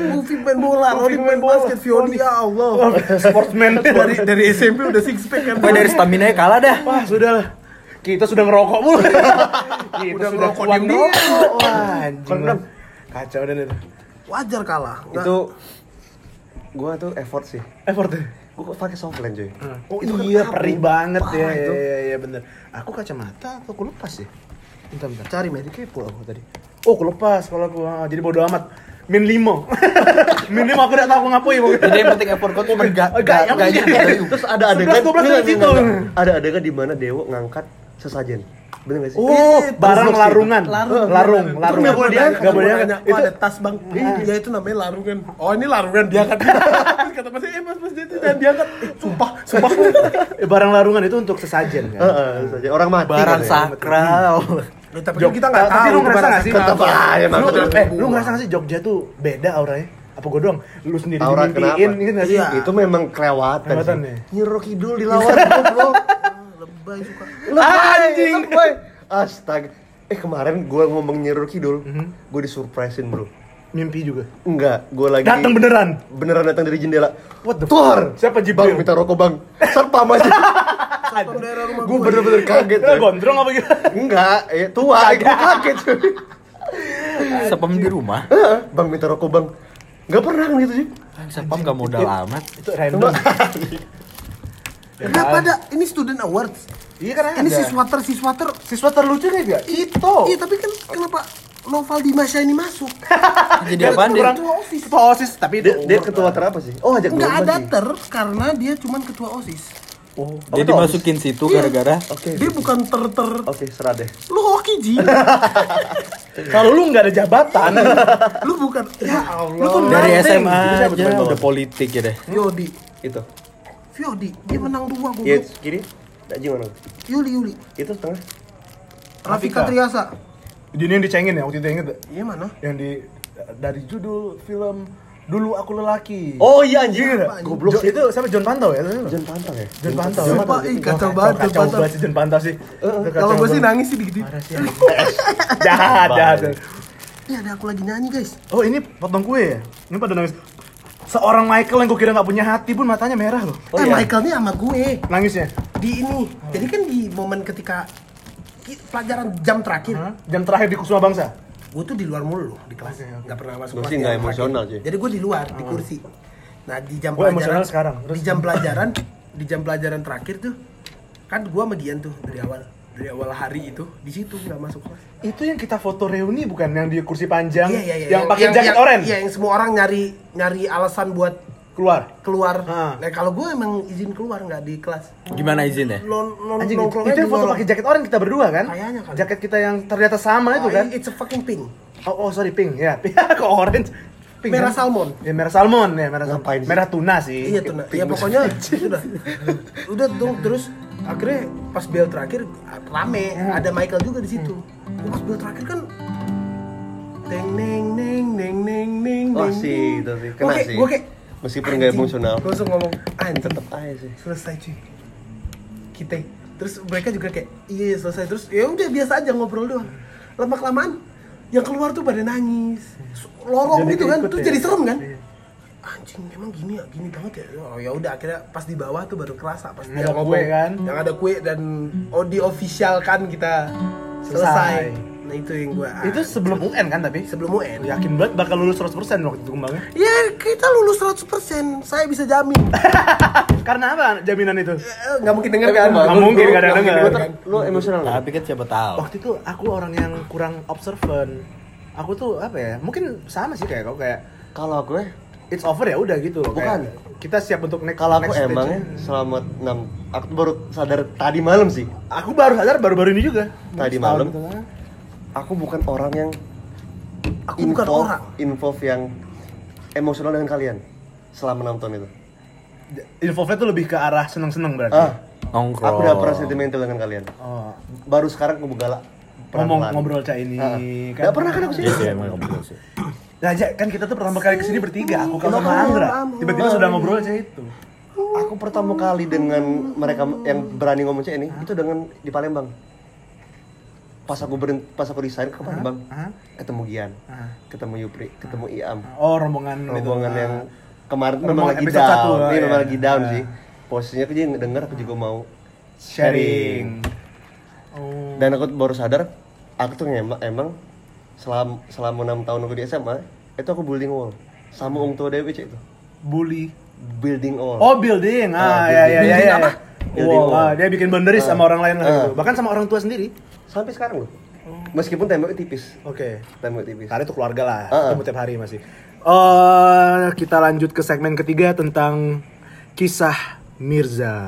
movie main bola, Rodi main bola. basket, Fioni ya Allah. Sportsman dari dari SMP udah six pack kan. Pokoknya dari stamina kalah dah. Wah, sudah lah. Kita sudah ngerokok mulu. Kita Udah sudah ngerokok, kuat ngerokok. Wah, anjing. Kacau dan itu. Wajar kalah. Itu gue tuh effort sih. Effort deh. Gue pakai softland, cuy. Oh Itu kan iya, kabur. perih banget ya. Iya, iya, iya, bener. Aku kacamata atau aku lepas ya? Bentar, bentar. Cari. Tadi kepo aku tadi. Oh, aku lepas kalau aku. ah, jadi bodo amat. Min limo. Min limo aku udah tahu aku ngapain pokoknya. Jadi yang penting effort kau cuma gak Oh, gak, penting- Terus ada adegan 11, 12 enggak, dari enggak, situ. enggak, enggak. Ada adegan di mana Dewo ngangkat sesajen. Bener gak sih? Oh, Eh, barang larungan. larung larung, larung. nggak boleh diangkat Nggak boleh diangkat. nanya, "Oh, Itu ada tas bang ya itu namanya larungan oh ini larungan diangkat Terus kata mas eh mas mas itu jangan diangkat eh, sumpah sumpah eh, barang larungan itu untuk sesajen kan. Heeh, sesajen. Orang mati. barang ya. sakral. Eh, tapi Jog- kan kita nggak tahu tapi lu ngerasa nggak sih? Tetep aja, Lu, maksudnya. eh, lu ngerasa nggak sih Jogja tuh beda auranya? Apa gue doang? Lu sendiri Aura dimimpiin, nggak sih? Iya. Itu memang kelewatan Kelewatan sih. ya? Nyiro Kidul dilawan goblok. Lebay suka Anjing. Lebay. Astaga. Eh kemarin gua ngomong Nyiro Kidul, Mhm. gua disurprisein, Bro. Mimpi juga. Enggak, gua lagi Datang beneran. Beneran datang dari jendela. What the Tuar. Siapa Bang Jibril? minta rokok, Bang. Satpam aja. daerah rumah Gua gue. bener-bener kaget. Coy. gondrong apa gitu? Enggak, eh tua, gua kaget. coy. Sapam di rumah. Heeh, Bang minta rokok, Bang. Enggak pernah gitu sih. Sapam gak modal amat. Itu random. kenapa ada ini student awards Iya kan ada. ini siswater siswater siswa terlucu nih gak? Itu. iya tapi kan kenapa Noval Dimasya ini masuk Jadi apaan dia? Orang tua OSIS. Ketua OSIS, tapi Dia, dia ketua terapa sih? Oh, ajak ada ter karena dia cuman ketua osis Oh. Dia dimasukin situ gara-gara Oke. dia bukan ter ter Oke, serah deh. lu hoki ji Kalau lu nggak ada jabatan, lu bukan ya Allah Lu tuh dari. SMA aja udah politik ya deh. Yodi Itu. Fiodi dia menang dua gue Iya, kiri. Daji mana? Yuli Yuli Itu setengah. Rafika Triasa ini yang dicengin ya waktu itu inget iya mana Yang di dari judul film Dulu Aku Lelaki. Oh iya anjir. Iya, Goblok itu siapa John Pantau ya? John Pantang ya? John Pantau. Sumpah, ih, kacau banget John Kacau Pantau. banget sih John Pantau sih. Itu kacau kalau gue sih nangis sih dikit Parah sih. jahat, jahat. ini ada aku lagi nyanyi guys Oh ini potong kue ya? Ini pada nangis. Seorang Michael yang gue kira nggak punya hati pun matanya merah loh. Oh, eh iya. Michael nih sama gue Nangisnya. di ini jadi kan di momen ketika pelajaran jam terakhir Hah? Jam terakhir di Kusuma Bangsa. gue tuh di luar mulu di kelas Oke, oke. nggak pernah masuk kelas sih nggak emosional, Ci. jadi gue di luar di kursi nah di jam Gua pelajaran sekarang. Terus? di jam pelajaran di jam pelajaran terakhir tuh kan gue sama Gian tuh dari awal dari awal hari itu di situ nggak masuk kelas Itu yang kita foto reuni bukan yang di kursi panjang, iya iya iya yang pakai jaket yang- oranye iya yang semua orang nyari nyari alasan buat keluar. keluar Ah. nah kalau gue emang izin keluar nggak di kelas Gimana izinnya? non non Anjing, nongkrong itu yang foto pakai jaket oranye kita berdua kan? Kayaknya kali. Jaket kita yang ternyata sama itu Oh, kan? it's a fucking pink Oh, oh sorry pink ya. Kok orange? Pink, Merah kan? salmon. Ya merah salmon ya, merah salmon. Merah tuna sih. Iya tuh, nah. ya pokoknya udah, udah tuh terus akhirnya pas bel terakhir rame, ada Michael juga di situ. Pas bel terakhir kan neng neng neng neng neng neng Oh neng, sih, itu sih. Kena sih. gua kayak Meskipun nggak emosional. Gua langsung ngomong anjing Tetep aja sih. selesai cuy. Kita terus mereka juga kayak iya selesai terus ya udah biasa aja ngobrol doang. Lama kelamaan yang keluar tuh pada nangis, lorong Jadi gitu kan, terus ya? jadi serem kan? Iya. Anjing memang gini ya gini banget ya oh ya udah akhirnya pas di bawah tuh baru kerasa pas Yang ada ngomong kue kan? yang ada kue dan oh diofisialkan kita selesai, Selesai. nah itu yang gue Itu sebelum UN kan tapi? sebelum UN Yakin banget bakal lulus 100% waktu itu kembangnya. ya kita lulus 100% saya bisa jamin Karena apa jaminan itu? Eh, nggak mungkin dengar kan Nggak mungkin, nggak ada denger. denger kan? Lu emosional nggak? Tapi kan siapa tahu. Waktu itu aku orang yang kurang observant. Aku tuh apa ya? Mungkin sama sih kayak kau kayak Kalau aku ya, it's over ya udah gitu loh. Bukan. Kayak kita siap untuk next kalau aku next emang ya, stage-nya. selama 6 aku tuh baru sadar tadi malam sih. Aku baru sadar baru-baru ini juga. Tadi malam. gitu kan. Aku bukan orang yang Aku bukan involve- orang. involve yang emosional dengan kalian selama 6 tahun itu. Involve-nya tuh lebih ke arah seneng-seneng berarti. Ah, Nongkrong. aku udah pernah sentimental dengan kalian. Oh, Baru sekarang aku galak. ngomong ngobrol cak ini Ah. kan. Nggak pernah kan aku sih? Iya ngobrol sih. Nah, Ja, kan kita tuh pertama kali ke sini bertiga, aku kau sama. Am. Tiba-tiba sudah ngobrol aja itu. Aku pertama kali dengan mereka yang berani ngomong cek ini itu dengan di Palembang. Pas aku berin, pas aku resign ke Palembang, Hah? ketemu Gian, Ah. ketemu Yupri, ketemu Iam, Oh, rombongan itu. rombongan yang kemarin memang lagi down, satu, ini ah, memang iya. lagi down sih. Posisinya aku juga denger, aku juga mau sharing. Oh. Dan aku baru sadar, aku tuh emang, emang selama selama enam tahun aku di SMA, itu aku building wall sama Ung Tua Dewi itu, Bully. building wall. Oh, building. Ah, Ah, ya ya ya building ya. apa? Building Wall. wall. Ah, dia bikin boundaries sama orang lain lah Ah. gitu. Bahkan sama orang tua sendiri. Sampai sekarang loh. Meskipun temboknya tipis, Oke. temboknya tipis. Karena itu keluarga lah, Ah, ah. ketemu tiap hari masih. Eh, kita lanjut ke segmen ketiga tentang kisah Mirza.